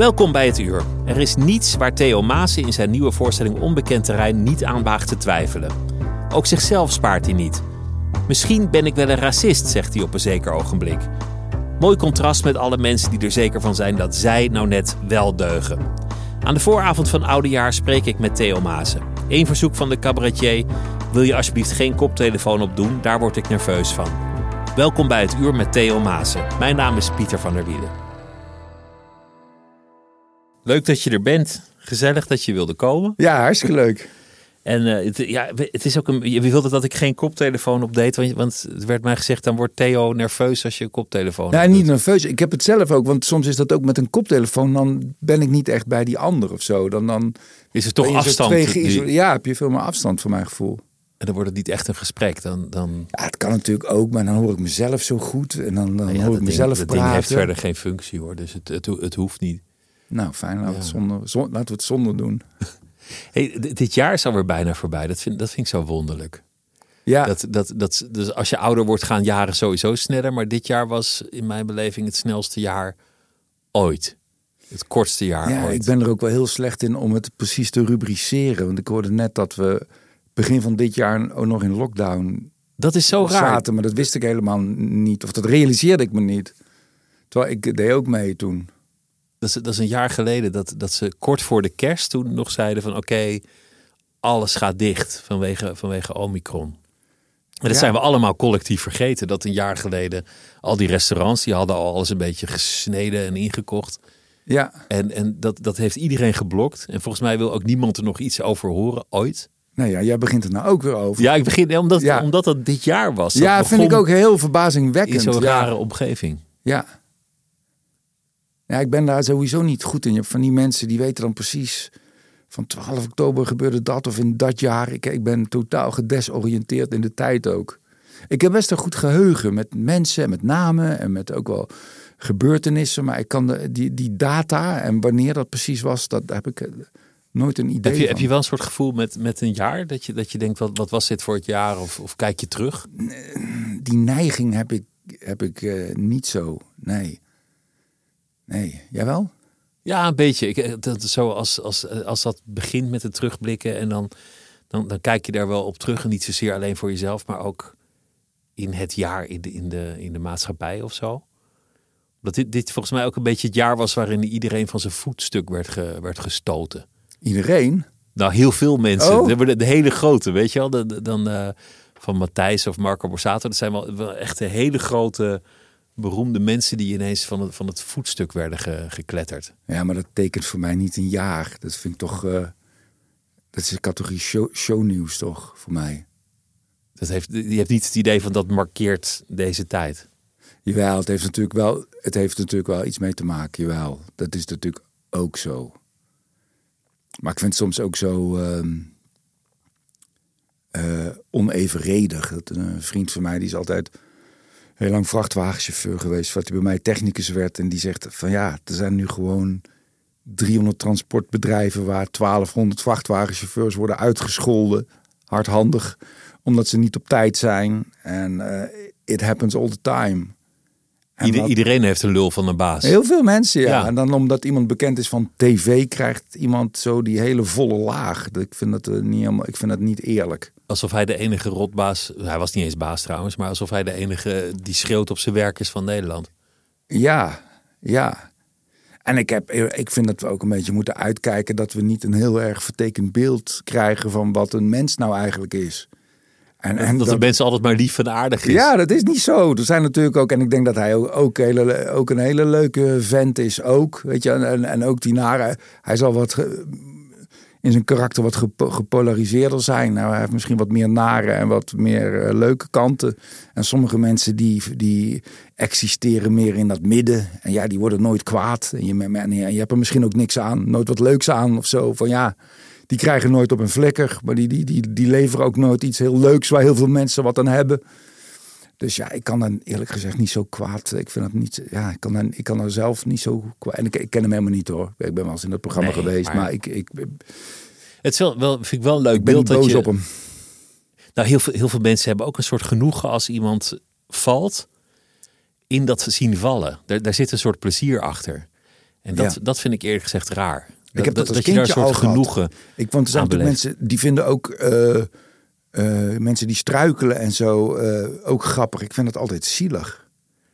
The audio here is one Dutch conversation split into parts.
Welkom bij het uur. Er is niets waar Theo Maassen in zijn nieuwe voorstelling Onbekend Terrein niet aan waagt te twijfelen. Ook zichzelf spaart hij niet. Misschien ben ik wel een racist, zegt hij op een zeker ogenblik. Mooi contrast met alle mensen die er zeker van zijn dat zij nou net wel deugen. Aan de vooravond van Oudejaar spreek ik met Theo Maassen. Eén verzoek van de cabaretier: wil je alsjeblieft geen koptelefoon opdoen? Daar word ik nerveus van. Welkom bij het uur met Theo Maassen. Mijn naam is Pieter van der Wielen. Leuk dat je er bent. Gezellig dat je wilde komen. Ja, hartstikke leuk. En uh, het, ja, het is ook een. Je wilde dat ik geen koptelefoon op deed. Want, want het werd mij gezegd: dan wordt Theo nerveus als je een koptelefoon. Ja, niet nerveus. Ik heb het zelf ook. Want soms is dat ook met een koptelefoon. Dan ben ik niet echt bij die ander of zo. Dan, dan is het toch afstand. Die... Ja, heb je veel meer afstand voor mijn gevoel. En dan wordt het niet echt een gesprek. Dan, dan... Ja, het kan natuurlijk ook, maar dan hoor ik mezelf zo goed. En dan, dan ja, hoor ik mezelf ding, praten. Dat ding heeft verder geen functie hoor. Dus het, het, het hoeft niet. Nou, fijn. Laten, we, het zonder, zon, laten we het zonder doen. Hey, dit jaar is alweer bijna voorbij. Dat vind, dat vind ik zo wonderlijk. Ja. Dat, dat, dat, dus als je ouder wordt, gaan jaren sowieso sneller. Maar dit jaar was in mijn beleving het snelste jaar ooit. Het kortste jaar ja, ooit. Ik ben er ook wel heel slecht in om het precies te rubriceren. Want ik hoorde net dat we begin van dit jaar ook nog in lockdown dat is zo zaten. raar. Maar dat wist ik helemaal niet. Of dat realiseerde ik me niet. Terwijl ik deed ook mee toen. Dat is, dat is een jaar geleden dat, dat ze kort voor de kerst toen nog zeiden van oké, alles gaat dicht vanwege, vanwege Omicron. En dat Ja. zijn we allemaal collectief vergeten. Dat een jaar geleden al die restaurants, die hadden al alles een beetje gesneden en ingekocht. Ja, En, en dat, dat heeft iedereen geblokt. En volgens mij wil ook niemand er nog iets over horen, ooit. nou ja, jij begint er nou ook weer over. Ja, ik begin omdat, Ja. omdat dat dit jaar was. Dat Ja, vind ik ook heel in verbazingwekkend. zo'n ja. rare omgeving. Ja. Ja, ik ben daar sowieso niet goed in. Je hebt van die mensen die weten dan precies van 12 oktober gebeurde dat of in dat jaar. Ik, ik ben totaal gedesoriënteerd in de tijd ook. Ik heb best een goed geheugen met mensen en met namen en met ook wel gebeurtenissen. Maar ik kan de, die, die data en wanneer dat precies was, dat heb ik eh, nooit een idee Heb je, van. heb je wel een soort gevoel met, met een jaar? Dat je, dat je denkt, wat, wat was dit voor het jaar? Of, of kijk je terug? Die neiging heb ik, heb ik eh, niet zo. Nee. Nee, jawel? Ja, een beetje. Ik, eh, dat, zo als, als, als dat begint met het terugblikken en dan, dan, dan kijk je daar wel op terug. En niet zozeer alleen voor jezelf, maar ook in het jaar in de, in de, in de maatschappij of zo. Dat dit, dit volgens mij ook een beetje het jaar was waarin iedereen van zijn voetstuk werd, ge, werd gestoten. Iedereen? Nou, heel veel mensen. Oh. De, hele grote, weet je wel. De, de- dan eh, van Matthijs of Marco Borsato. Dat zijn wel, wel echt de hele grote, beroemde mensen die ineens van het, van het voetstuk werden ge- gekletterd. Ja, maar dat tekent voor mij niet een jaar. Dat vind ik toch. eh, dat is een categorie show, shownieuws, toch? Voor mij. Dat heeft, je hebt niet het idee van dat markeert deze tijd. Jawel, het heeft natuurlijk wel, het heeft natuurlijk wel iets mee te maken. Jawel, dat is natuurlijk ook zo. Maar ik vind het soms ook zo ehm, eh, onevenredig. Dat een vriend van mij die is altijd heel lang vrachtwagenchauffeur geweest. Wat hij bij mij technicus werd. En die zegt van ja, er zijn nu gewoon 300 transportbedrijven waar 1200 vrachtwagenchauffeurs worden uitgescholden. Hardhandig, omdat ze niet op tijd zijn. En eh, it happens all the time. En Ieder- dat- iedereen heeft een lul van een baas. Heel veel mensen, ja. Ja. En dan omdat iemand bekend is van tv, krijgt iemand zo die hele volle laag. Ik vind dat, eh, niet helemaal, ik vind dat niet eerlijk. Alsof hij de enige rotbaas, hij was niet eens baas trouwens, maar alsof hij de enige die schreeuwt op zijn werk is van Nederland. Ja, ja. En ik, heb, ik vind dat we ook een beetje moeten uitkijken dat we niet een heel erg vertekend beeld krijgen van wat een mens nou eigenlijk is. En, en dat, de mensen altijd maar lief en aardig is. Ja, dat is niet zo. Er zijn natuurlijk ook, en ik denk dat hij ook, ook, hele, ook een hele leuke vent is ook. Weet je, en, en ook die nare, hij zal wat in zijn karakter wat gepolariseerder zijn. Nou, hij heeft misschien wat meer nare en wat meer uh, leuke kanten. En sommige mensen die, die existeren meer in dat midden. En ja, die worden nooit kwaad. En je, en je hebt er misschien ook niks aan, nooit wat leuks aan of zo. Van ja, die krijgen nooit op een vlekker. Maar die, die, die, die leveren ook nooit iets heel leuks waar heel veel mensen wat aan hebben. Dus ja, ik kan dan eerlijk gezegd niet zo kwaad. Ik vind het niet. Ja, ik kan dan, ik kan er zelf niet zo kwaad. En ik, ik ken hem helemaal niet hoor. Ik ben wel eens in dat programma geweest, maar, ik, ik. Het is wel, wel, vind ik wel een leuk beeld dat je. op hem. Nou, heel veel, heel veel mensen hebben ook een soort genoegen als iemand valt in dat zien vallen. Daar, daar zit een soort plezier achter. En dat, dat vind ik eerlijk gezegd raar. Ik heb dat, dat, dat je daar een soort genoegen. Ik want er zijn mensen die vinden ook uh, uh, mensen die struikelen en zo uh, ook grappig. Ik vind het altijd zielig.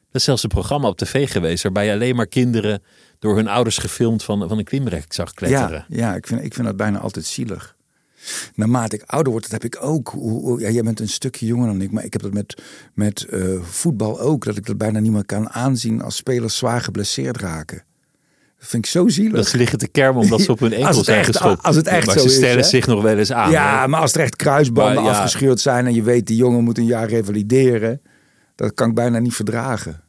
Er is zelfs een programma op tv geweest waarbij je alleen maar kinderen door hun ouders gefilmd van, van een klimrek zag kletteren. Ja, ja ik, vind, ik vind dat bijna altijd zielig. Naarmate ik ouder word, dat heb ik ook. Ja, jij bent een stukje jonger dan ik, maar ik heb dat met, met uh, voetbal ook. Dat ik dat bijna niet meer kan aanzien als spelers zwaar geblesseerd raken. Dat vind ik zo zielig. Dat ze liggen te kermen omdat ze op hun enkel zijn echt, geschopt. Als het echt maar zo ze stellen is, zich nog wel eens aan. Ja, maar als er echt kruisbanden maar, ja. afgescheurd zijn... en je weet, die jongen moet een jaar revalideren... dat kan ik bijna niet verdragen.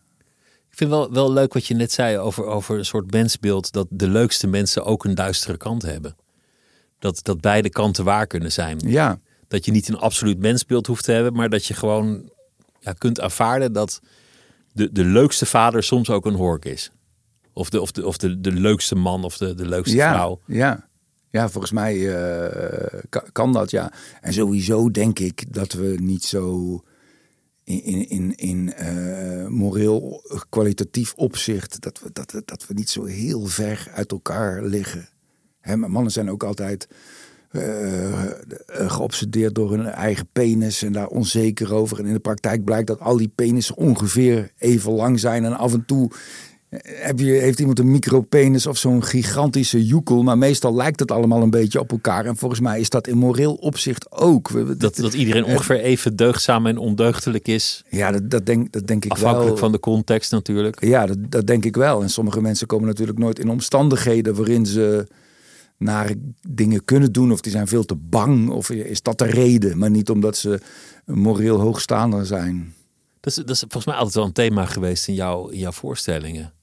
Ik vind wel, wel leuk wat je net zei over, over een soort mensbeeld... dat de leukste mensen ook een duistere kant hebben. Dat, dat beide kanten waar kunnen zijn. Ja. Dat je niet een absoluut mensbeeld hoeft te hebben... maar dat je gewoon ja, kunt aanvaarden dat de, de leukste vader soms ook een hork is. Of de, of de, of de, de leukste man of de, de leukste ja, vrouw. Ja, ja volgens mij uh, kan, dat, ja. En sowieso denk ik dat we niet zo in, in, in, in uh, moreel kwalitatief opzicht... Dat we, dat, dat we niet zo heel ver uit elkaar liggen. Hè, mannen zijn ook altijd... Uh, geobsedeerd door hun eigen penis en daar onzeker over. En in de praktijk blijkt dat al die penissen ongeveer even lang zijn. En af en toe heb je, heeft iemand een micropenis of zo'n gigantische joekel. Maar meestal lijkt het allemaal een beetje op elkaar. En volgens mij is dat in moreel opzicht ook. Dat, dat iedereen ongeveer even deugdzaam en ondeugdelijk is. Ja, dat, dat, denk, dat denk ik Afhankelijk wel. Afhankelijk van de context natuurlijk. Ja, dat, dat denk ik wel. En sommige mensen komen natuurlijk nooit in omstandigheden waarin ze naar dingen kunnen doen. Of die zijn veel te bang. Of is dat de reden. Maar niet omdat ze moreel hoogstaander zijn. Dat is, dat is volgens mij altijd wel een thema geweest in, jou, in jouw voorstellingen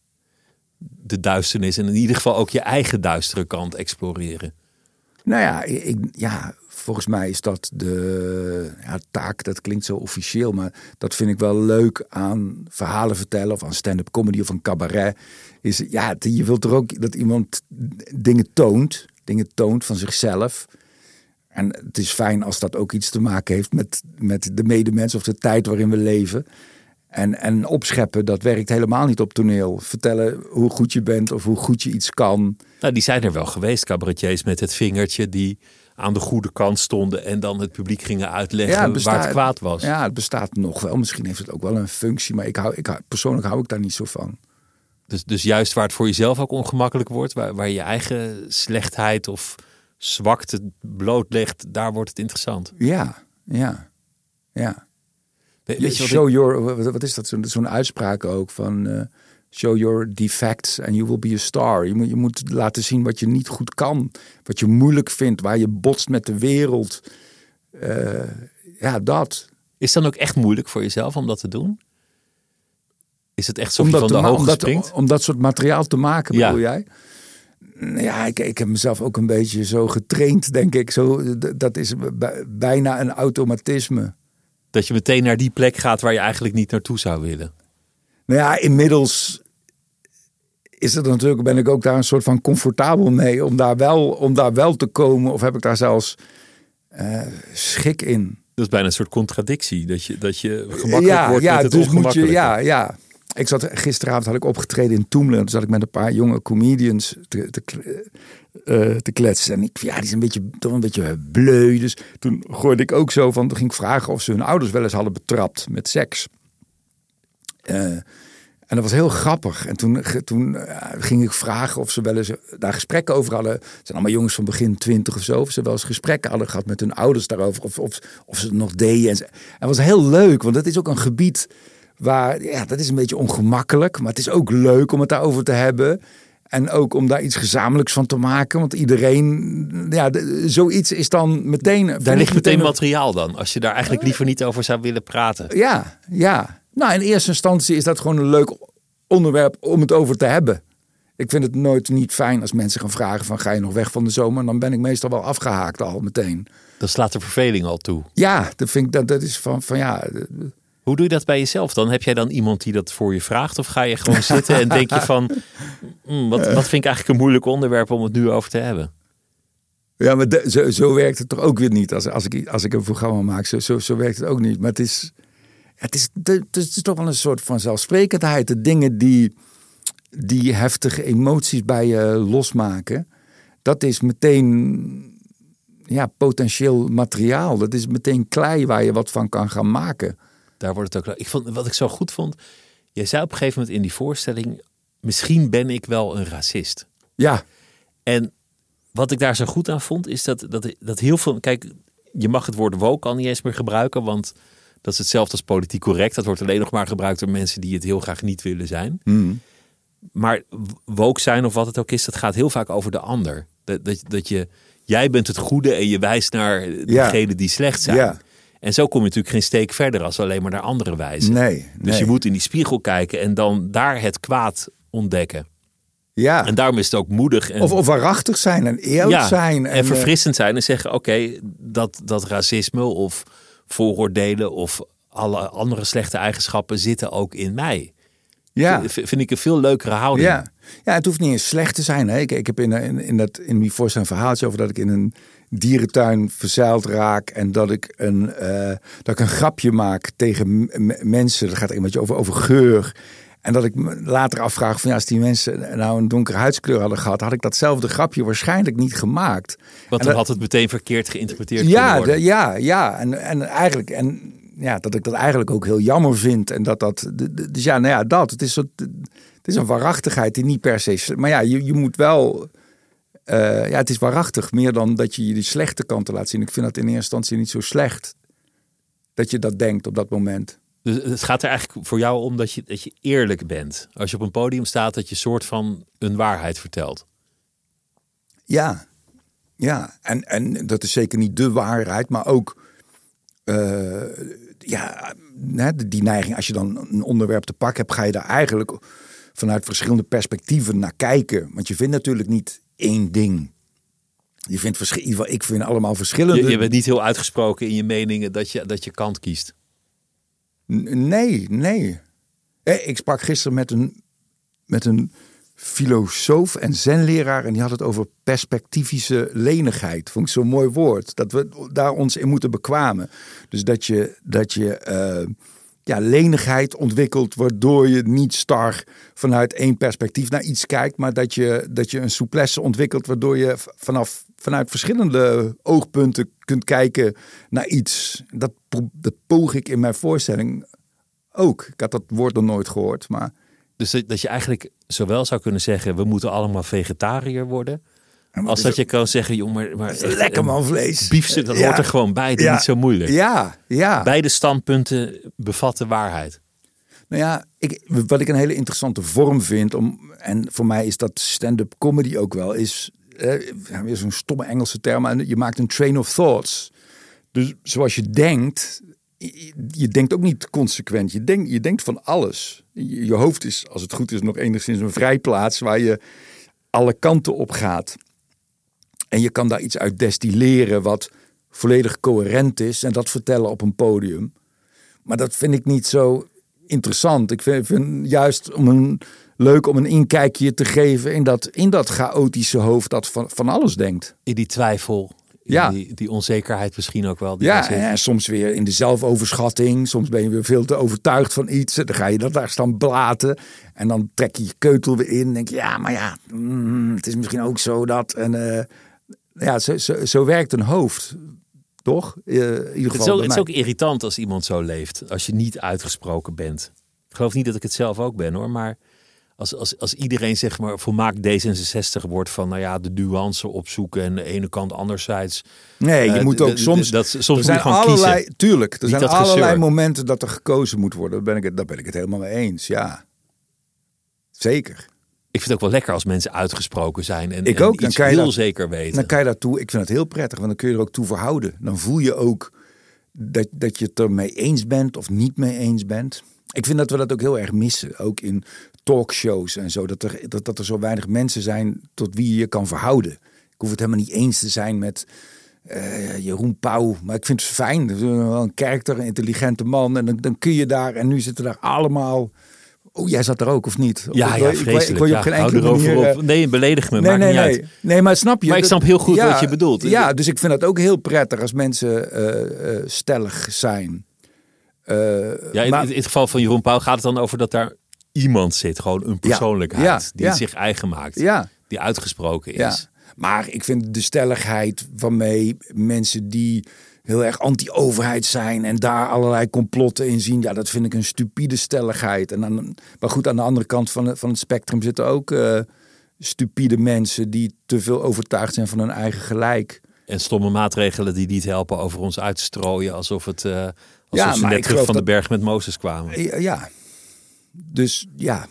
de duisternis en in ieder geval ook je eigen duistere kant exploreren? Nou ja, ik, ja volgens mij is dat de ja, taak, dat klinkt zo officieel, maar dat vind ik wel leuk aan verhalen vertellen of aan stand-up comedy of een cabaret. Is ja, je wilt er ook dat iemand dingen toont, dingen toont van zichzelf. En het is fijn als dat ook iets te maken heeft met, met de medemens of de tijd waarin we leven. En, en opscheppen, dat werkt helemaal niet op toneel. Vertellen hoe goed je bent of hoe goed je iets kan. Nou, die zijn er wel geweest, cabaretiers met het vingertje die aan de goede kant stonden en dan het publiek gingen uitleggen waar het kwaad was. Ja, het bestaat nog wel. Misschien heeft het ook wel een functie, maar ik hou, ik hou, persoonlijk hou ik daar niet zo van. Dus, dus juist waar het voor jezelf ook ongemakkelijk wordt, waar, waar je eigen slechtheid of zwakte blootlegt, daar wordt het interessant. Ja, ja, ja. Weet je show your, wat is dat? Zo'n uitspraak ook van uh, show your defects and you will be a star. Je moet, je moet laten zien wat je niet goed kan, wat je moeilijk vindt, waar je botst met de wereld. Uh, ja, dat. Is dan ook echt moeilijk voor jezelf om dat te doen? Is het echt zo van de hoogte springt? Om dat soort materiaal te maken, ja. bedoel jij? Ja, ik, ik heb mezelf ook een beetje zo getraind, denk ik. Zo, dat is bijna een automatisme. Dat je meteen naar die plek gaat waar je eigenlijk niet naartoe zou willen. Nou ja, inmiddels is het natuurlijk, ben ik ook daar een soort van comfortabel mee om daar wel, om daar wel te komen. Of heb ik daar zelfs uh, schik in. Dat is bijna een soort contradictie. Dat je, dat je gemakkelijk ja, wordt ja, met het dus moet je, Ja, ja. Ik zat gisteravond had ik opgetreden in Toemelen. Toen zat ik met een paar jonge comedians te, te, eh, te kletsen. En ik, ja, die is een beetje, toch een beetje bleu. Dus toen gooide ik ook zo van, toen ging ik vragen of ze hun ouders wel eens hadden betrapt met seks. Eh, en dat was heel grappig. En toen, toen eh, ging ik vragen of ze wel eens daar gesprekken over hadden. Het zijn allemaal jongens van begin twintig of zo. Of ze wel eens gesprekken hadden gehad met hun ouders daarover. Of, of, of ze het nog deden. En, het was heel leuk, want dat is ook een gebied waar, ja, dat is een beetje ongemakkelijk. Maar het is ook leuk om het daarover te hebben. En ook om daar iets gezamenlijks van te maken. Want iedereen, ja, zoiets is dan meteen. Daar ligt meteen materiaal dan. Als je daar eigenlijk liever niet over zou willen praten. Ja, ja. Nou, in eerste instantie is dat gewoon een leuk onderwerp om het over te hebben. Ik vind het nooit niet fijn als mensen gaan vragen van ga je nog weg van de zomer? Dan ben ik meestal wel afgehaakt al meteen. Dan slaat de verveling al toe. Ja, dat vind ik dat, dat is van, van ja. Hoe doe je dat bij jezelf dan? Heb jij dan iemand die dat voor je vraagt? Of ga je gewoon zitten en denk je van mm, wat, wat vind ik eigenlijk een moeilijk onderwerp om het nu over te hebben? Ja, maar zo, zo werkt het toch ook weer niet als, als, ik, als ik een programma maak. Zo, zo, zo werkt het ook niet. Maar het is, het is, het is toch wel een soort van zelfsprekendheid. De dingen die, die heftige emoties bij je losmaken, dat is meteen ja, potentieel materiaal. Dat is meteen klei waar je wat van kan gaan maken. Daar wordt het ook. Ik vond, wat ik zo goed vond, jij zei op een gegeven moment in die voorstelling: misschien ben ik wel een racist. Ja. En wat ik daar zo goed aan vond, is dat, dat, dat heel veel. Kijk, je mag het woord woke al niet eens meer gebruiken, want dat is hetzelfde als politiek correct. Dat wordt alleen nog maar gebruikt door mensen die het heel graag niet willen zijn. Hmm. Maar woke zijn of wat het ook is, dat gaat heel vaak over de ander. Dat, dat, dat je, jij bent het goede en je wijst naar degene die slecht zijn. Ja. En zo kom je natuurlijk geen steek verder als alleen maar naar andere wijzen. Nee, Dus je moet in die spiegel kijken en dan daar het kwaad ontdekken. Ja. En daarom is het ook moedig. En, of, of waarachtig zijn en eerlijk zijn. En, en eh, verfrissend zijn en zeggen: oké, dat, dat racisme of vooroordelen of alle andere slechte eigenschappen zitten ook in mij. Ja. V vind ik een veel leukere houding. Ja, ja het hoeft niet eens slecht te zijn. Hè. Ik, ik heb in, in, in, dat, in die een verhaaltje over dat ik in een dierentuin verzeild raak en dat ik een, uh, dat ik een grapje maak tegen mensen. Dat gaat een beetje over, over geur. En dat ik me later afvraag van ja, als die mensen nou een donkere huidskleur hadden gehad, had ik datzelfde grapje waarschijnlijk niet gemaakt. Want dan had het meteen verkeerd geïnteresseerd ja, de, ja, ja. En, en eigenlijk, en ja, dat ik dat eigenlijk ook heel jammer vind. En dat dat, dus ja, nou ja, dat. Het is, zo, het is een waarachtigheid die niet per se. Maar ja, je, je moet wel uh, ja, het is waarachtig. Meer dan dat je je die slechte kanten laat zien. Ik vind dat in eerste instantie niet zo slecht. Dat je dat denkt op dat moment. Dus het gaat er eigenlijk voor jou om dat je, dat je eerlijk bent. Als je op een podium staat, dat je soort van een waarheid vertelt. Ja, ja. En, en dat is zeker niet de waarheid, maar ook uh, ja, die neiging. Als je dan een onderwerp te pakken hebt, ga je daar eigenlijk vanuit verschillende perspectieven naar kijken. Want je vindt natuurlijk niet één ding. Je vindt verschillende, ik vind allemaal verschillende. Je, je, bent niet heel uitgesproken in je meningen dat je, dat je kant kiest. nee, nee. Eh, ik sprak gisteren met een, met een filosoof en zenleraar en die had het over perspectivische lenigheid. Vond ik zo'n mooi woord. Dat we daar ons in moeten bekwamen. Dus dat je, dat je uh, ja, lenigheid ontwikkelt, waardoor je niet star vanuit één perspectief naar iets kijkt, maar dat je, dat je een souplesse ontwikkelt, waardoor je vanaf, vanuit verschillende oogpunten kunt kijken naar iets. Dat, dat poog ik in mijn voorstelling ook. Ik had dat woord nog nooit gehoord, maar... Dus dat je eigenlijk zowel zou kunnen zeggen, we moeten allemaal vegetariër worden, als dat je kan zeggen, joh, maar, maar lekker man vlees. Biefstuk, dat hoort er gewoon bij. Dat is niet zo moeilijk. Ja, ja. Beide standpunten bevatten waarheid. Nou ja, ik, wat ik een hele interessante vorm vind, om, en voor mij is dat stand-up comedy ook wel, is eh, weer zo'n stomme Engelse term, je maakt een train of thoughts. Dus zoals je denkt, je denkt ook niet consequent. Je denkt, je denkt van alles. Je, je hoofd is, als het goed is, nog enigszins een vrijplaats waar je alle kanten op gaat. En je kan daar iets uit destilleren wat volledig coherent is en dat vertellen op een podium. Maar dat vind ik niet zo interessant. Ik vind, vind juist om een, leuk om een inkijkje te geven in dat, in dat chaotische hoofd dat van, van alles denkt. In die twijfel, Ja. Die, die onzekerheid misschien ook wel. die Ja, en soms weer in de zelfoverschatting. Soms ben je weer veel te overtuigd van iets. Dan ga je dat daar staan blaten. En dan trek je je keutel weer in. En denk je, ja, maar ja, mm, het is misschien ook zo dat. En eh, ja, zo, zo, zo werkt een hoofd. Toch? Eh, in ieder geval Het is, ook, het is ook irritant als iemand zo leeft. Als je niet uitgesproken bent. Ik geloof niet dat ik het zelf ook ben hoor. Maar als, als, als iedereen zeg maar volmaakt D66 wordt van nou ja, de nuance opzoeken. En de ene kant anderzijds. Nee, je Eh, moet ook soms. dat- soms er moet zijn allerlei. kiezen. Tuurlijk, er Niet zijn allerlei gezeur. momenten dat er gekozen moet worden. Daar ben ik, het, daar ben ik het helemaal mee eens. Ja, zeker. Ik vind het ook wel lekker als mensen uitgesproken zijn. En, Ik en ook, dan iets kan je heel dat- zeker weten. Dan kan je daartoe. Ik vind het heel prettig, want dan kun je er ook toe verhouden. Dan voel je ook dat, dat je het ermee eens bent of niet mee eens bent. Ik vind dat we dat ook heel erg missen. Ook in talkshows en zo. Dat er, dat, dat er zo weinig mensen zijn tot wie je je kan verhouden. Ik hoef het helemaal niet eens te zijn met eh, Jeroen Pauw. Maar ik vind het fijn. Wel een karakter, een intelligente man. En dan, dan kun je daar. En nu zitten daar allemaal. Oh, jij zat er ook of niet? ja, Ik ja, ik vreselijk. Ik wil je op geen enkele erover manier... op. eh, Nee, beledig me, Nee, maakt nee, niet nee. uit. Nee, maar snap je? Maar ik Dat- snap heel goed wat je bedoelt. Ja, dus ik vind het ook heel prettig als mensen eh, eh, stellig zijn. Ja, in, maar- in het geval van Jeroen Pauw gaat het dan over dat daar iemand zit. Gewoon een persoonlijkheid. Die het zich eigen maakt. Die uitgesproken is. Maar ik vind de stelligheid waarmee mensen die heel erg anti-overheid zijn en daar allerlei complotten in zien, ja, dat vind ik een stupide stelligheid. En dan, maar goed, aan de andere kant van, het- van het spectrum zitten ook eh, stupide mensen die te veel overtuigd zijn van hun eigen gelijk. En stomme maatregelen die niet helpen over ons uit te strooien. Alsof, het, eh alsof Ja, ze net terug van de berg met Mozes kwamen. Ja, ja. Dus ja,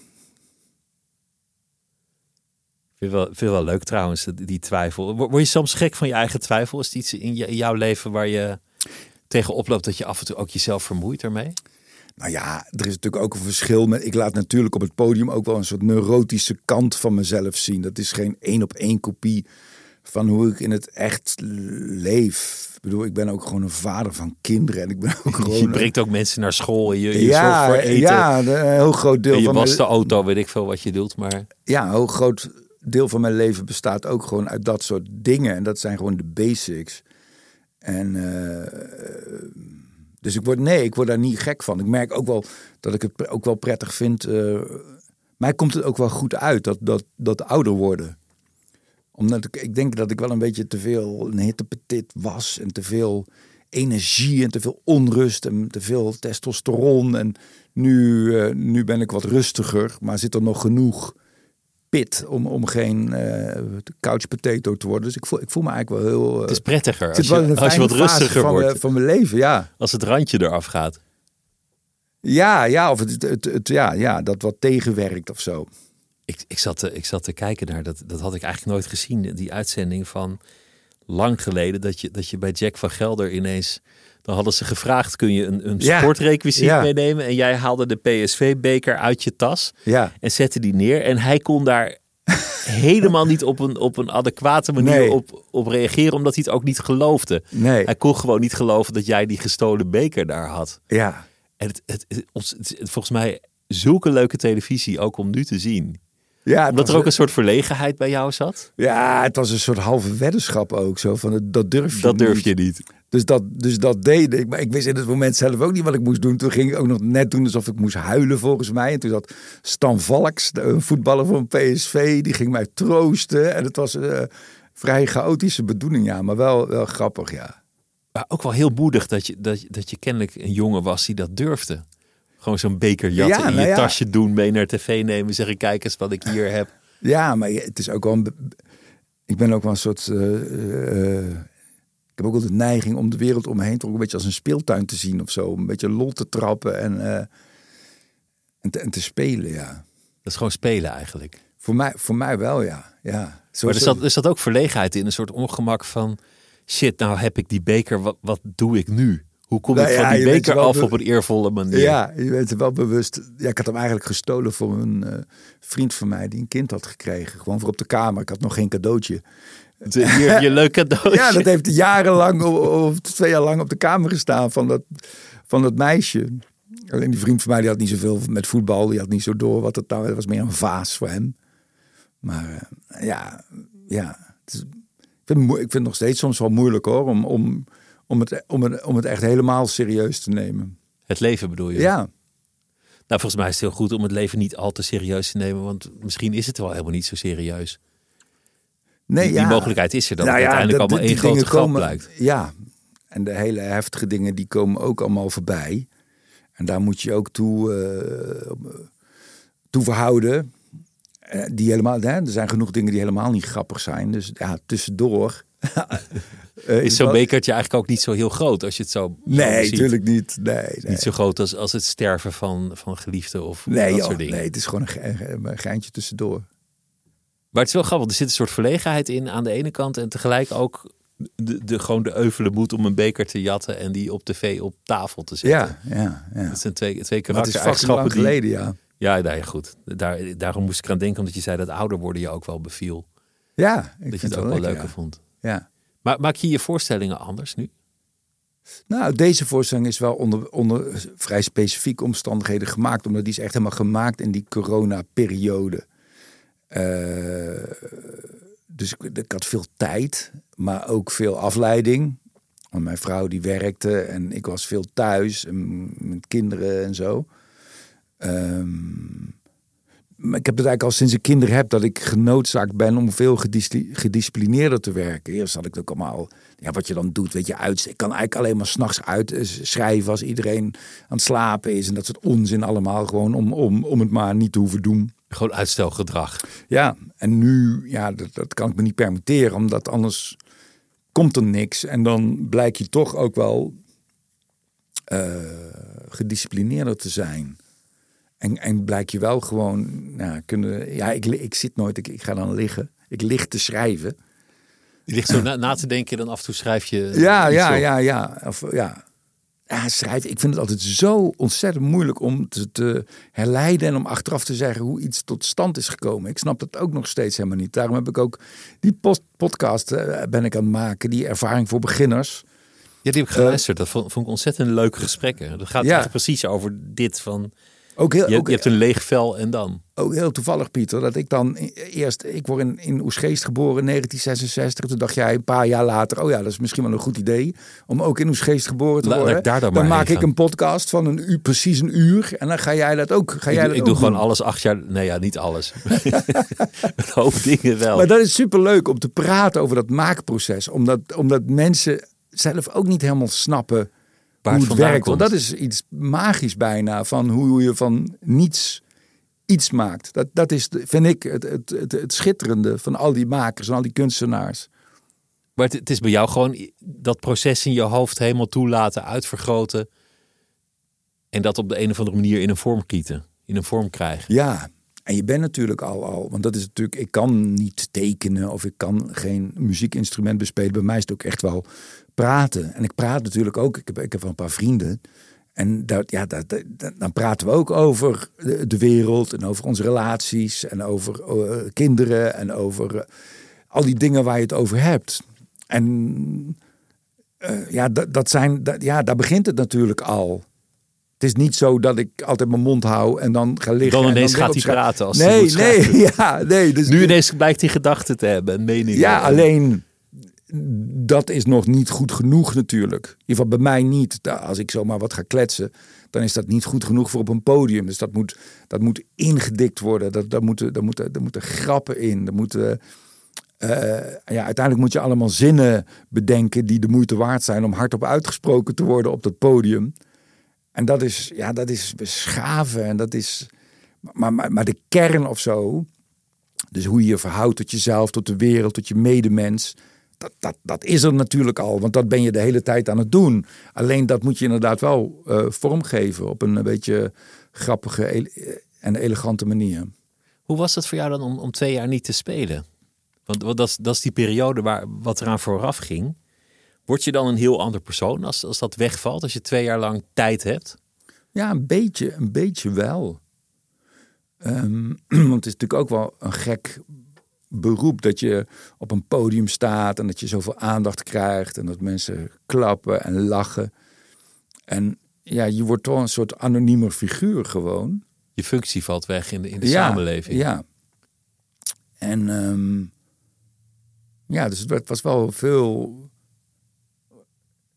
Ik vind wel, vind wel leuk trouwens, die twijfel. Word je soms gek van je eigen twijfel? Is het iets in, je- in jouw leven waar je tegen oploopt dat je af en toe ook jezelf vermoeit ermee? Nou ja, er is natuurlijk ook een verschil met. Ik laat natuurlijk op het podium ook wel een soort neurotische kant van mezelf zien. Dat is geen één op één kopie van hoe ik in het echt leef. Ik bedoel, ik ben ook gewoon een vader van kinderen. En ik ben ook gewoon. Je brengt ook mensen naar school en je, je ja, voor eten. ja, een heel groot deel en je van wast de auto, weet ik veel wat je doet. Maar ja, een heel groot deel van mijn leven bestaat ook gewoon uit dat soort dingen. En dat zijn gewoon de basics. En eh, dus ik word, nee, ik word daar niet gek van. Ik merk ook wel dat ik het ook wel prettig vind. eh mij komt het ook wel goed uit dat, dat, dat ouder worden. Omdat ik, ik denk dat ik wel een beetje te veel een hittepetit was. En te veel energie en te veel onrust en te veel testosteron. En nu, eh, nu ben ik wat rustiger, maar zit er nog genoeg pit om, om geen eh couch potato te worden. Dus ik voel, ik voel me eigenlijk wel heel... eh, het is prettiger ik als je, een als je wat rustiger van, wordt. mijn- van mijn leven, ja. Als het randje eraf gaat. Ja, ja, of het, het, het, ja, ja, dat wat tegenwerkt of zo. Ik, ik, zat te, ik zat te kijken naar, dat, dat had ik eigenlijk nooit gezien, die uitzending van lang geleden, dat je, dat je bij Jack van Gelder ineens, dan hadden ze gevraagd, kun je een, een Ja. sportrequisiet Ja. meenemen? En jij haalde de PSV-beker uit je tas Ja, en zette die neer. En hij kon daar helemaal niet op een, op een adequate manier Nee. op, op reageren, omdat hij het ook niet geloofde. nee, Hij kon gewoon niet geloven dat jij die gestolen beker daar had. ja. En het, het, het, het volgens mij zulke leuke televisie ook om nu te zien. Ja, was er ook een soort verlegenheid bij jou zat. Ja, het was een soort halve weddenschap ook zo. Van, dat durf je Dat durf niet. je niet. Dus dat, dus dat deed ik. Maar ik wist in het moment zelf ook niet wat ik moest doen. Toen ging ik ook nog net doen alsof ik moest huilen volgens mij. En toen zat Stan Valks, de- een voetballer van PSV, die ging mij troosten. En het was een vrij chaotische bedoeling, ja. Maar wel, wel grappig, ja. Maar ook wel heel moedig dat je, dat, dat je kennelijk een jongen was die dat durfde. Gewoon zo'n beker jatten, Ja, in nou je ja. tasje doen, mee naar tv nemen, zeggen kijk eens wat ik hier heb. Ja, maar het is ook wel een... Ik ben ook wel een soort... eh, eh, ik heb ook wel de neiging om de wereld om me heen toch een beetje als een speeltuin te zien of zo. Een beetje lol te trappen en, eh, en, te, en te spelen, ja. Dat is gewoon spelen eigenlijk. Voor mij, voor mij wel, ja. ja. Zo, Maar er zat, er zat ook verlegenheid in, een soort ongemak van... shit, nou heb ik die beker, wat, wat doe ik nu? Hoe kom Nou ik van ja, die beker af op een eervolle manier? Ja, je bent er wel bewust. Ja, ik had hem eigenlijk gestolen voor een eh, vriend van mij die een kind had gekregen. Gewoon voor op de kamer. Ik had nog geen cadeautje. De- Hier heb je leuk cadeautje. Ja, dat heeft jarenlang of, twee jaar lang op de kamer gestaan van dat, van dat meisje. Alleen die vriend van mij die had niet zoveel met voetbal. Die had niet zo door wat het nou was. meer een vaas voor hem. Maar eh, ja, ja. Het is, vind, het moe- ik vind het nog steeds soms wel moeilijk hoor, om, om, om, het, om, het, om het echt helemaal serieus te nemen. Het leven bedoel je? Ja, Nou, volgens mij is het heel goed om het leven niet al te serieus te nemen. Want misschien is het wel helemaal niet zo serieus. nee, Die, ja. die mogelijkheid is er dan. Nou ja, uiteindelijk dat- allemaal één grote grap komen- blijkt. Ja, en de hele heftige dingen die komen ook allemaal voorbij. En daar moet je ook toe, eh, toe verhouden. Eh, die helemaal, hè, er zijn genoeg dingen die helemaal niet grappig zijn. Dus ja, tussendoor. eh, Is zo'n bekertje eigenlijk ook niet zo heel groot als je het zo, Nee, natuurlijk niet. Nee, nee. Niet zo groot als, als het sterven van, van geliefden of Nee, dat joh, soort dingen. nee, het is gewoon een, ge- een geintje tussendoor. Maar het is wel grappig. Er zit een soort verlegenheid in aan de ene kant. En tegelijk ook de, de, gewoon de euvele moed om een beker te jatten. En die op tv op tafel te zetten. Ja, ja, ja. Dat zijn twee, twee is karaktereigenschappen lang die... geleden, ja. Ja, nee, goed. Daar, daarom moest ik eraan denken. Omdat je zei dat ouder worden je ook wel beviel. Ja, ik dat vind je het ook wel leuker ja. vond. Ja. Maar maak je je voorstellingen anders nu? Nou, deze voorstelling is wel onder, onder vrij specifieke omstandigheden gemaakt. Omdat die is echt helemaal gemaakt in die corona-periode. Eh, dus ik, had veel tijd, maar ook veel afleiding. Want mijn vrouw die werkte en ik was veel thuis en met kinderen en zo. Ehm, ik heb het eigenlijk al sinds ik kinderen heb dat ik genoodzaakt ben om veel gedisci- gedisciplineerder te werken. Eerst had ik het ook allemaal, ja, wat je dan doet, weet je, uit. Ik kan eigenlijk alleen maar s'nachts uit eh, schrijven als iedereen aan het slapen is. En dat soort onzin allemaal, gewoon om, om, om het maar niet te hoeven doen. Gewoon uitstelgedrag. Ja, en nu, ja, dat, dat kan ik me niet permitteren, omdat anders komt er niks. En dan blijkt je toch ook wel eh, gedisciplineerder te zijn. En, en blijk je wel gewoon, nou, kunnen, ja, ik, ik zit nooit, ik, ik ga dan liggen. Ik lig te schrijven. Je ligt zo na, na te denken en dan af en toe schrijf je Ja, ja, ja, ja. Of, ja. Ja, schrijven. Ik vind het altijd zo ontzettend moeilijk om te, te herleiden en om achteraf te zeggen hoe iets tot stand is gekomen. Ik snap dat ook nog steeds helemaal niet. Daarom heb ik ook die post podcast eh, ben ik aan het maken, die ervaring voor beginners. Ja, die heb ik geluisterd. Dat vond, vond ik ontzettend leuke gesprekken. Dat gaat Ja. echt precies over dit van... Ook heel, Je, ook, je hebt een leeg vel en dan. ook heel toevallig, Pieter, dat ik dan eerst, ik word in, in Oesgeest geboren in 1966. Toen dacht jij een paar jaar later, oh ja, dat is misschien wel een goed idee om ook in Oesgeest geboren te La- worden. ik daar dan maak ik gaan. een podcast van een uur, precies een uur. En dan ga jij dat ook. Ga Ik, jij doe- dat ik ook doe gewoon alles acht jaar... Nee, ja, niet alles. een hoop dingen wel. Maar dat is superleuk om te praten over dat maakproces. Omdat, omdat mensen zelf ook niet helemaal snappen Waar hoe het werkt. Want dat is iets magisch bijna. Van hoe je van niets iets maakt. Dat, dat is, vind ik, het, het, het, het schitterende van al die makers en al die kunstenaars. Maar het, het is bij jou gewoon dat proces in je hoofd helemaal toelaten, uitvergroten. En dat op de een of andere manier in een vorm kieten. In een vorm krijgen. Ja, en je bent natuurlijk al, al, want dat is natuurlijk, ik kan niet tekenen of ik kan geen muziekinstrument bespelen. Bij mij is het ook echt wel praten. En ik praat natuurlijk ook, ik heb, ik heb een paar vrienden. En dat, ja, dat, dan praten we ook over de, wereld en over onze relaties en over eh, kinderen en over eh, al die dingen waar je het over hebt. En eh, ja, dat, dat zijn, ja, daar begint het natuurlijk al. Het is niet zo dat ik altijd mijn mond hou en dan ga liggen. Dan en ineens weer gaat hij praten als hij nee, moet schrijven. nee, ja, nee. Dus Nu ineens blijkt hij gedachten te hebben en meningen. ja, En- alleen dat is nog niet goed genoeg natuurlijk. In ieder geval bij mij niet. Als ik zomaar wat ga kletsen, dan is dat niet goed genoeg voor op een podium. Dus dat moet, dat moet ingedikt worden. Dat, daar, moeten, daar, moeten, daar moeten grappen in. Er moeten, eh, ja, uiteindelijk moet je allemaal zinnen bedenken die de moeite waard zijn om hardop uitgesproken te worden op dat podium. En dat is, ja, dat is beschaven en dat is. Maar, maar, maar de kern of zo, dus hoe je je verhoudt tot jezelf, tot de wereld, tot je medemens. Dat, dat, dat is er natuurlijk al, want dat ben je de hele tijd aan het doen. Alleen dat moet je inderdaad wel eh, vormgeven op een, beetje grappige ele- en elegante manier. Hoe was het voor jou dan om, om twee jaar niet te spelen? Want, want dat, is, dat is die periode waar wat eraan vooraf ging. Word je dan een heel ander persoon als, als dat wegvalt? Als je twee jaar lang tijd hebt? Ja, een beetje, een beetje wel. Ehm, want het is natuurlijk ook wel een gek beroep dat je op een podium staat en dat je zoveel aandacht krijgt en dat mensen klappen en lachen. En ja, je wordt toch een soort anoniemer figuur gewoon. Je functie valt weg in de, in de ja, samenleving. Ja. En, ehm, Ja, dus het was wel veel.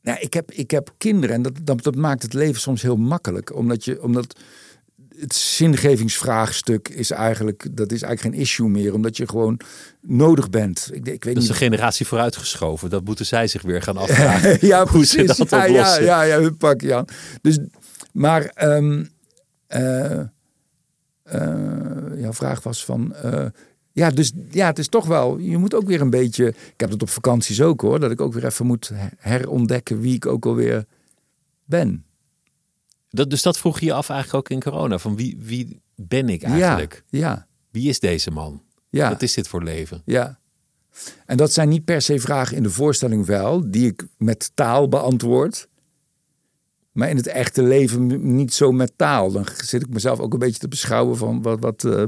Nou, ik, heb, ik heb kinderen en dat, dat, dat maakt het leven soms heel makkelijk. Omdat, je, omdat het zingevingsvraagstuk is eigenlijk, dat is eigenlijk geen issue meer. Omdat je gewoon nodig bent. Ik, ik weet Dat is een generatie vooruitgeschoven. Dat moeten zij zich weer gaan afvragen. ja, hoe ze precies. dat ja, ja, oplossen. ja, ja, hun pak je aan. Dus, maar eh, jouw vraag was van... eh, ja, dus ja, het is toch wel... Je moet ook weer een beetje... Ik heb het op vakanties ook hoor. Dat ik ook weer even moet herontdekken wie ik ook alweer ben. Dat, dus dat vroeg je je af eigenlijk ook in corona. Van wie, wie ben ik eigenlijk? Ja, ja, Wie is deze man? ja. Wat is dit voor leven? Ja. En dat zijn niet per se vragen in de voorstelling wel, die ik met taal beantwoord. Maar in het echte leven niet zo met taal. Dan zit ik mezelf ook een beetje te beschouwen van wat. wat eh,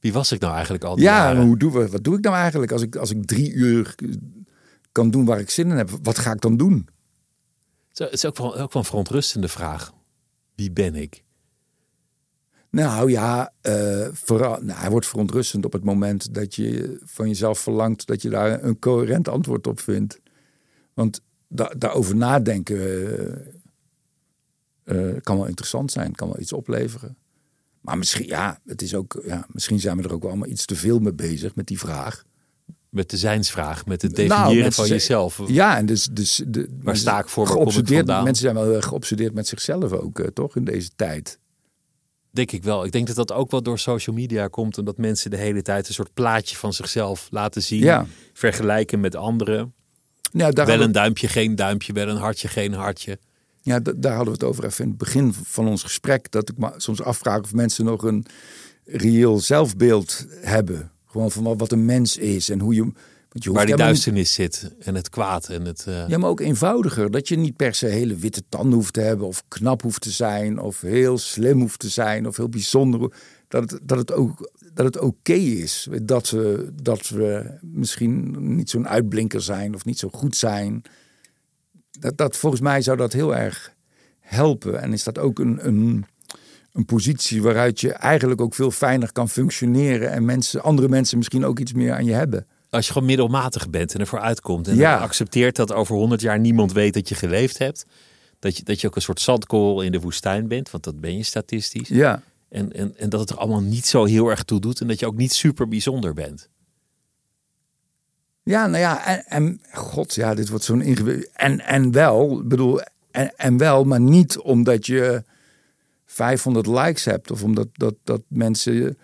Wie was ik nou eigenlijk al die ja, jaren? hoe doe, we- wat doe ik nou eigenlijk als ik, als ik drie uur kan doen waar ik zin in heb? Wat ga ik dan doen? Het is ook wel, ook wel een verontrustende vraag. Wie ben ik? Nou ja, eh, vooral, nou, hij wordt verontrustend op het moment dat je van jezelf verlangt dat je daar een coherent antwoord op vindt. Want da daarover nadenken eh, eh, kan wel interessant zijn, kan wel iets opleveren. Maar misschien, ja, het is ook, ja, misschien zijn we er ook wel allemaal iets te veel mee bezig met die vraag. Met de zijnsvraag, met het Nou, definiëren van jezelf. Ja, en dus, dus de, Waar sta ik voor? Geobsedeerd? Mensen zijn wel heel erg geobsedeerd met zichzelf ook, eh, toch, in deze tijd. Denk ik wel. Ik denk dat dat ook wel door social media komt. Omdat mensen de hele tijd een soort plaatje van zichzelf laten zien. Ja. Vergelijken met anderen. Daar wel een duimpje, geen duimpje. Wel een hartje, geen hartje. Ja, daar hadden we het over even in het begin van ons gesprek. Dat ik me soms afvraag of mensen nog een reëel zelfbeeld hebben. Gewoon van wat- een mens is en hoe je. Want je Waar die niet- duisternis zit. En het kwaad. En het, eh, Ja, maar ook eenvoudiger. Dat je niet per se hele witte tanden hoeft te hebben. Of knap hoeft te zijn. Of heel slim hoeft te zijn. Of heel bijzonder. Dat het, dat het ook dat het oké is. Dat we, dat we misschien niet zo'n uitblinker zijn. Of niet zo goed zijn. Dat, dat, volgens mij zou dat heel erg helpen. En is dat ook een, een, een positie waaruit je eigenlijk ook veel fijner kan functioneren. En mensen, andere mensen misschien ook iets meer aan je hebben. als je gewoon middelmatig bent en ervoor uitkomt. En Ja. accepteert dat over honderd jaar niemand weet dat je geleefd hebt. Dat je, dat je ook een soort zandkorrel in de woestijn bent. Want dat ben je statistisch. Ja. En, en, en dat het er allemaal niet zo heel erg toe doet. En dat je ook niet super bijzonder bent. Ja, nou ja, en, en god, ja, dit wordt zo'n ingewikkeld. En, en wel, bedoel, en, en wel, maar niet omdat je 500 likes hebt of omdat dat, dat mensen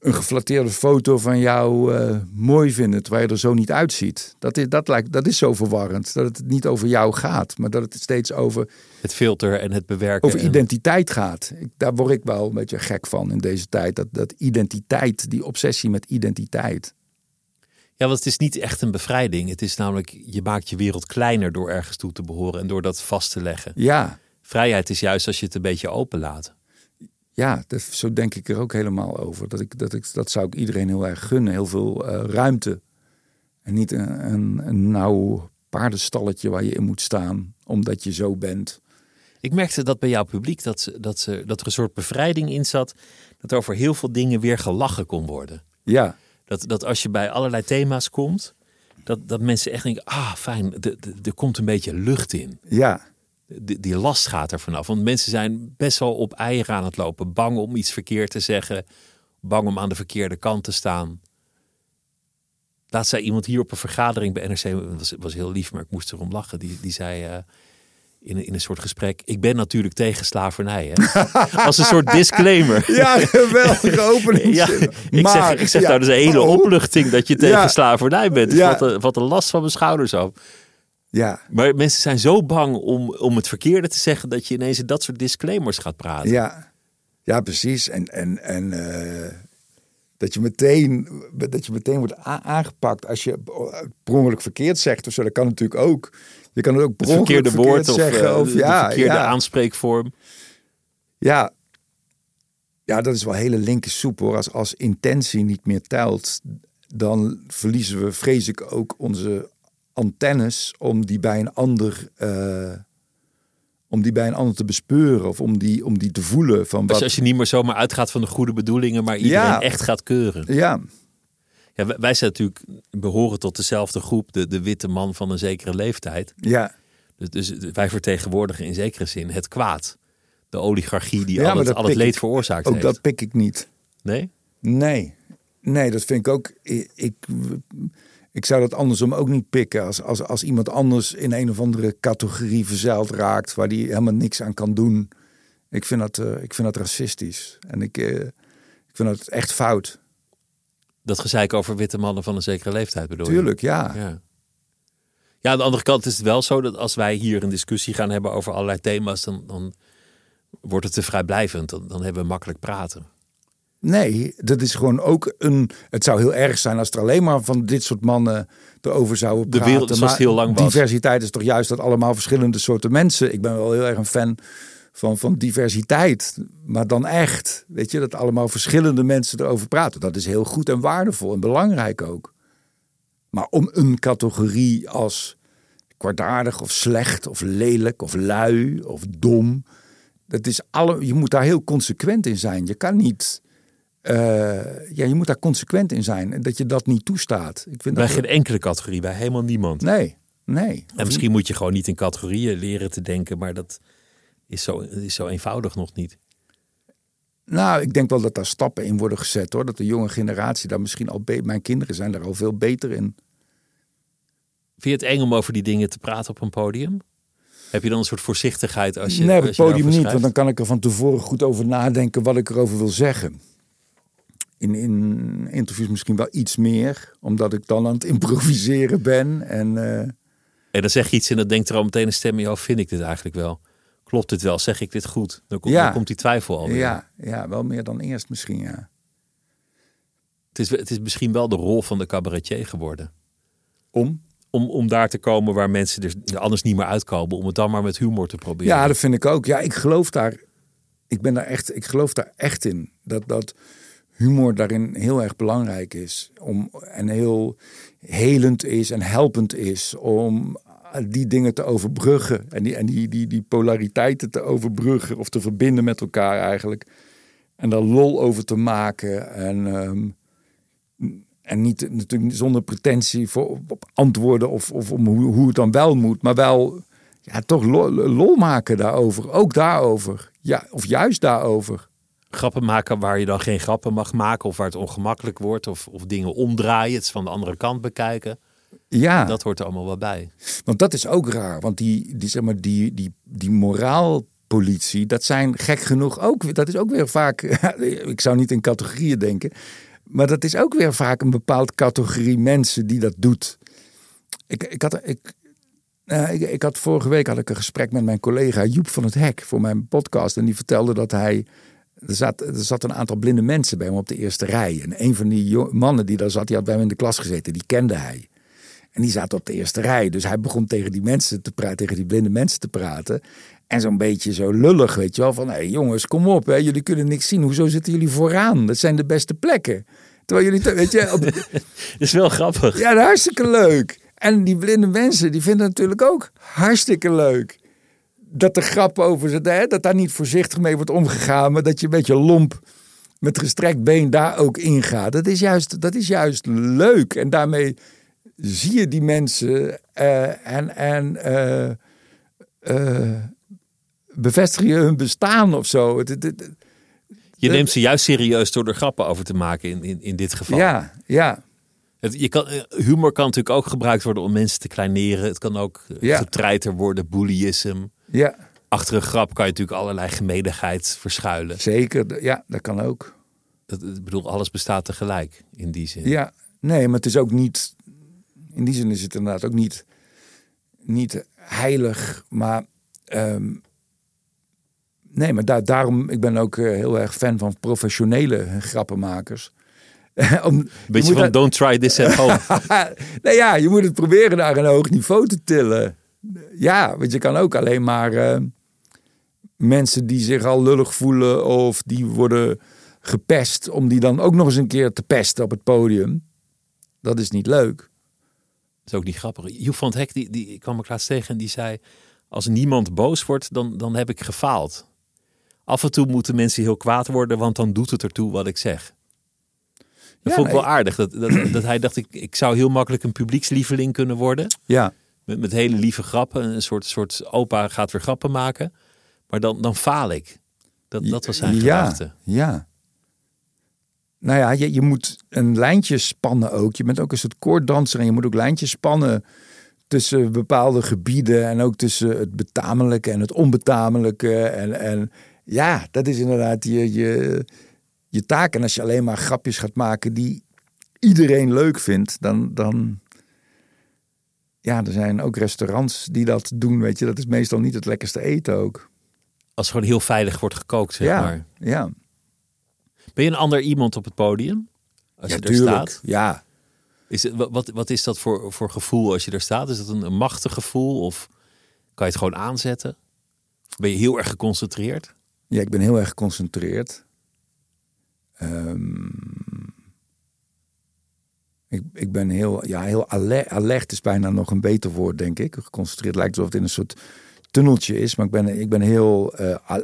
een geflatteerde foto van jou eh, mooi vinden terwijl je er zo niet uitziet. Dat is, dat, lijkt, dat is zo verwarrend. Dat het niet over jou gaat, maar dat het steeds over, Het filter en het bewerken. over en- identiteit gaat. Ik, daar word ik wel een beetje gek van in deze tijd. Dat, dat identiteit, die obsessie met identiteit. Ja, want het is niet echt een bevrijding. Het is namelijk, je maakt je wereld kleiner door ergens toe te behoren en door dat vast te leggen. Ja, Vrijheid is juist als je het een beetje openlaat. Ja, dat, zo denk ik er ook helemaal over. Dat, ik, dat, ik, dat zou ik iedereen heel erg gunnen. Heel veel eh, ruimte. En niet een, een, een nauw paardenstalletje waar je in moet staan. Omdat je zo bent. Ik merkte dat bij jouw publiek, dat, ze, dat, ze, dat er een soort bevrijding in zat. Dat over heel veel dingen weer gelachen kon worden. Ja, Dat, dat als je bij allerlei thema's komt, dat, dat mensen echt denken, ah fijn, er komt een beetje lucht in. ja, Die, die last gaat er vanaf. Want mensen zijn best wel op eieren aan het lopen. Bang om iets verkeerd te zeggen. Bang om aan de verkeerde kant te staan. Laatst zei iemand hier op een vergadering bij NRC, was, was heel lief, maar ik moest erom lachen. Die, die zei eh, in, een- in een soort gesprek, ik ben natuurlijk tegen slavernij. Hè? Als een soort disclaimer. ja geweldige opening. Ja, ik zeg, ik zeg nou, dat is een hele Oh, opluchting dat je tegen Ja. slavernij bent. Ja. Wat, een, wat een last van mijn schouders af. Ja, Maar mensen zijn zo bang om, om het verkeerde te zeggen dat je ineens in dat soort disclaimers gaat praten. ja, ja, precies. En, en, en eh, dat, je meteen, dat je meteen wordt aangepakt als je per ongeluk verkeerd zegt. Of zo. Dat kan natuurlijk ook. Je kan het ook per Het verkeerde verkeerd woord of, zeggen. eh, of de, de ja, verkeerde ja. aanspreekvorm. Ja. ja, dat is wel hele linker soep hoor. Als, als intentie niet meer telt, dan verliezen we, vrees ik, ook onze antennes om die bij een ander, eh, om die bij een ander te bespeuren of om die, om die te voelen van Dus wat. als je niet meer zomaar uitgaat van de goede bedoelingen, maar iedereen Ja. echt gaat keuren. Ja, Ja, wij- wij zijn natuurlijk behoren tot dezelfde groep, de, de witte man van een zekere leeftijd. Ja, Dus, dus wij vertegenwoordigen in zekere zin het kwaad. De oligarchie die Ja, al het, al leed ik- veroorzaakt ook heeft. dat pik ik niet. Nee? Nee, nee, dat vind ik ook. Ik, ik, ik zou dat andersom ook niet pikken. Als, als, als iemand anders in een of andere categorie verzeild raakt waar die helemaal niks aan kan doen. Ik vind dat, eh, ik vind dat racistisch. En ik, eh, ik vind dat echt fout. Dat gezeik over witte mannen van een zekere leeftijd bedoel je? Tuurlijk, ja. Ja. ja, aan de andere kant is het wel zo dat als wij hier een discussie gaan hebben over allerlei thema's, dan, dan wordt het te vrijblijvend. Dan, dan hebben we makkelijk praten. Nee, dat is gewoon ook een. Het zou heel erg zijn als er alleen maar van dit soort mannen erover zouden De praten. wereld zoals het heel lang was. Diversiteit is toch juist dat allemaal verschillende soorten mensen. Ik ben wel heel erg een fan van, van diversiteit. Maar dan echt. Weet je, dat allemaal verschillende mensen erover praten. Dat is heel goed en waardevol en belangrijk ook. Maar om een categorie als kwaadaardig of slecht of lelijk of lui of dom. Dat is alle, je moet daar heel consequent in zijn. Je kan niet. eh, ja, je moet daar consequent in zijn. En dat je dat niet toestaat. Ik vind Bij dat, geen enkele categorie, bij helemaal niemand. Nee, nee. En misschien moet je gewoon niet in categorieën leren te denken, maar dat is zo, is zo eenvoudig nog niet. Nou, ik denk wel dat daar stappen in worden gezet hoor. Dat de jonge generatie daar misschien al beter. Mijn kinderen zijn daar al veel beter in. Vind je het eng om over die dingen te praten op een podium? Heb je dan een soort voorzichtigheid als je. nee, op het podium niet, want dan kan ik er van tevoren goed over nadenken wat ik erover wil zeggen. In, in interviews misschien wel iets meer, omdat ik dan aan het improviseren ben. En eh, En dan zeg je iets en dan denkt er al meteen een stem in je hoofd, vind ik dit eigenlijk wel? Klopt dit wel? Zeg ik dit goed? Dan, komt Ja. dan komt die twijfel alweer. ja, ja, wel meer dan eerst misschien, ja. Het, is, het is misschien wel de rol van de cabaretier geworden. Om? Om, om daar te komen waar mensen er anders niet meer uitkomen. Om het dan maar met humor te proberen. Ja, dat vind ik ook. Ja, ik geloof daar. Ik ben daar echt. Ik geloof daar echt in. Dat, dat humor daarin heel erg belangrijk is. Om, en heel helend is en helpend is. Om die dingen te overbruggen. En die, en die, die, die polariteiten te overbruggen. Of te verbinden met elkaar eigenlijk. En daar lol over te maken. En, ehm, en niet natuurlijk zonder pretentie voor, op, antwoorden. Of, of om hoe, hoe het dan wel moet. Maar wel ja, toch lol, lol maken daarover. Ook daarover. Ja, of juist daarover. Grappen maken waar je dan geen grappen mag maken. Of waar het ongemakkelijk wordt. Of, of dingen omdraaien. Het van de andere kant bekijken. Ja, Dat hoort er allemaal wel bij. want dat is ook raar. Want die, die, zeg maar, die, die, die moraalpolitie, dat zijn gek genoeg ook. Dat is ook weer vaak. ik zou niet in categorieën denken. Maar dat is ook weer vaak een bepaald categorie mensen die dat doet. Ik, ik, had, ik, eh, ik, ik had vorige week had ik een gesprek met mijn collega Joep van het Hek voor mijn podcast. En die vertelde dat hij. Er zat, er zat een aantal blinde mensen bij hem op de eerste rij. En een van die mannen die daar zat, die had bij hem in de klas gezeten, die kende hij. En die zaten op de eerste rij. Dus hij begon tegen die mensen te praten, tegen die blinde mensen te praten. En zo'n beetje zo lullig, weet je wel. Van, hé hey, jongens, kom op, hè. jullie kunnen niks zien. Hoezo zitten jullie vooraan? Dat zijn de beste plekken. Terwijl jullie, weet je, op, Dat is wel grappig. ja, hartstikke leuk. En die blinde mensen, die vinden het natuurlijk ook hartstikke leuk. Dat er grappen over zitten, hè? dat daar niet voorzichtig mee wordt omgegaan. Maar dat je een beetje lomp met gestrekt been daar ook ingaat. Dat is juist, dat is juist leuk. En daarmee zie je die mensen eh, en, en eh, eh, bevestig je hun bestaan of zo. Het- het- het- Je neemt ze juist serieus door er grappen over te maken in, in, in dit geval. ja, ja. Je kan, humor kan natuurlijk ook gebruikt worden om mensen te kleineren. Het kan ook Ja. getreiter worden, bullyism. Ja, Achter een grap kan je natuurlijk allerlei gemeenigheid verschuilen. zeker. Ja, dat kan ook. Dat, ik bedoel, alles bestaat tegelijk in die zin. Ja, nee, maar het is ook niet. In die zin is het inderdaad ook niet, niet heilig. Maar. ehm, nee, maar daar, daarom. Ik ben ook eh, heel erg fan van professionele grappenmakers. Om, je Beetje van dat- don't try this at home. nee, ja, je moet het proberen naar een hoog niveau te tillen. Ja, want je kan ook alleen maar eh, mensen die zich al lullig voelen of die worden gepest, om die dan ook nog eens een keer te pesten op het podium. Dat is niet leuk. Dat is ook niet grappig. Joep van het Hek, die, die kwam ik laatst tegen en die zei... Als niemand boos wordt, dan, dan heb ik gefaald. Af en toe moeten mensen heel kwaad worden, want dan doet het ertoe wat ik zeg. Dat Ja, vond ik wel aardig. Dat, dat, dat hij dacht, ik, ik zou heel makkelijk een publiekslieveling kunnen worden. Ja, Met, met hele lieve grappen. Een soort, soort opa gaat weer grappen maken. Maar dan, dan faal ik. Dat, dat was zijn ja, gedachte. Ja. Nou ja, je, je moet een lijntje spannen ook. Je bent ook een soort koorddanser en je moet ook lijntjes spannen tussen bepaalde gebieden en ook tussen het betamelijke en het onbetamelijke. En, en ja, dat is inderdaad je, je, je taak. En als je alleen maar grapjes gaat maken die iedereen leuk vindt, dan, dan. Ja, er zijn ook restaurants die dat doen, weet je. Dat is meestal niet het lekkerste eten ook. Als gewoon heel veilig wordt gekookt, zeg ja, maar. ja. Ben je een ander iemand op het podium? Als ja, je er staat? Ja, Is het, wat, wat is dat voor, voor gevoel als je er staat? Is dat een, een machtig gevoel? Of kan je het gewoon aanzetten? Of ben je heel erg geconcentreerd? Ja, ik ben heel erg geconcentreerd. Ehm, ik, ik ben heel, ja, heel alert, alert is bijna nog een beter woord, denk ik. Geconcentreerd lijkt alsof het in een soort tunneltje is. Maar ik ben, ik ben heel... eh,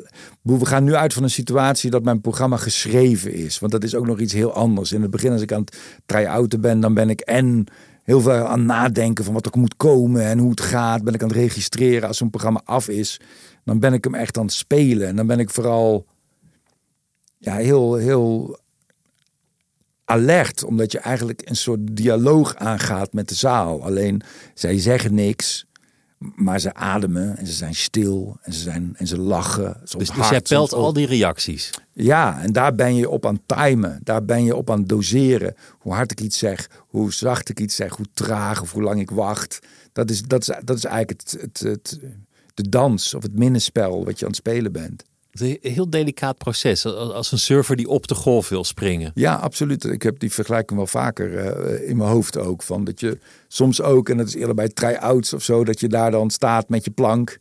we gaan nu uit van een situatie dat mijn programma geschreven is. Want dat is ook nog iets heel anders. In het begin als ik aan het try-outen ben, dan ben ik en heel veel aan het nadenken van wat er moet komen en hoe het gaat. Ben ik aan het registreren als zo'n programma af is. Dan ben ik hem echt aan het spelen. En dan ben ik vooral ja, heel, heel alert. Omdat je eigenlijk een soort dialoog aangaat met de zaal. Alleen zij zeggen niks. Maar ze ademen en ze zijn stil en ze, zijn, en ze lachen. Soms Dus, dus jij pelt al die reacties. ja, en daar ben je op aan timen. Daar ben je op aan doseren. Hoe hard ik iets zeg, hoe zacht ik iets zeg, hoe traag of hoe lang ik wacht. Dat is, dat is, dat is eigenlijk het, het, het, de dans of het minnesspel wat je aan het spelen bent. Het is een heel delicaat proces. Als een surfer die op de golf wil springen. Ja, absoluut. Ik heb die vergelijking wel vaker eh, in mijn hoofd ook. Van dat je soms ook, en dat is eerder bij try-outs of zo, dat je daar dan staat met je plank.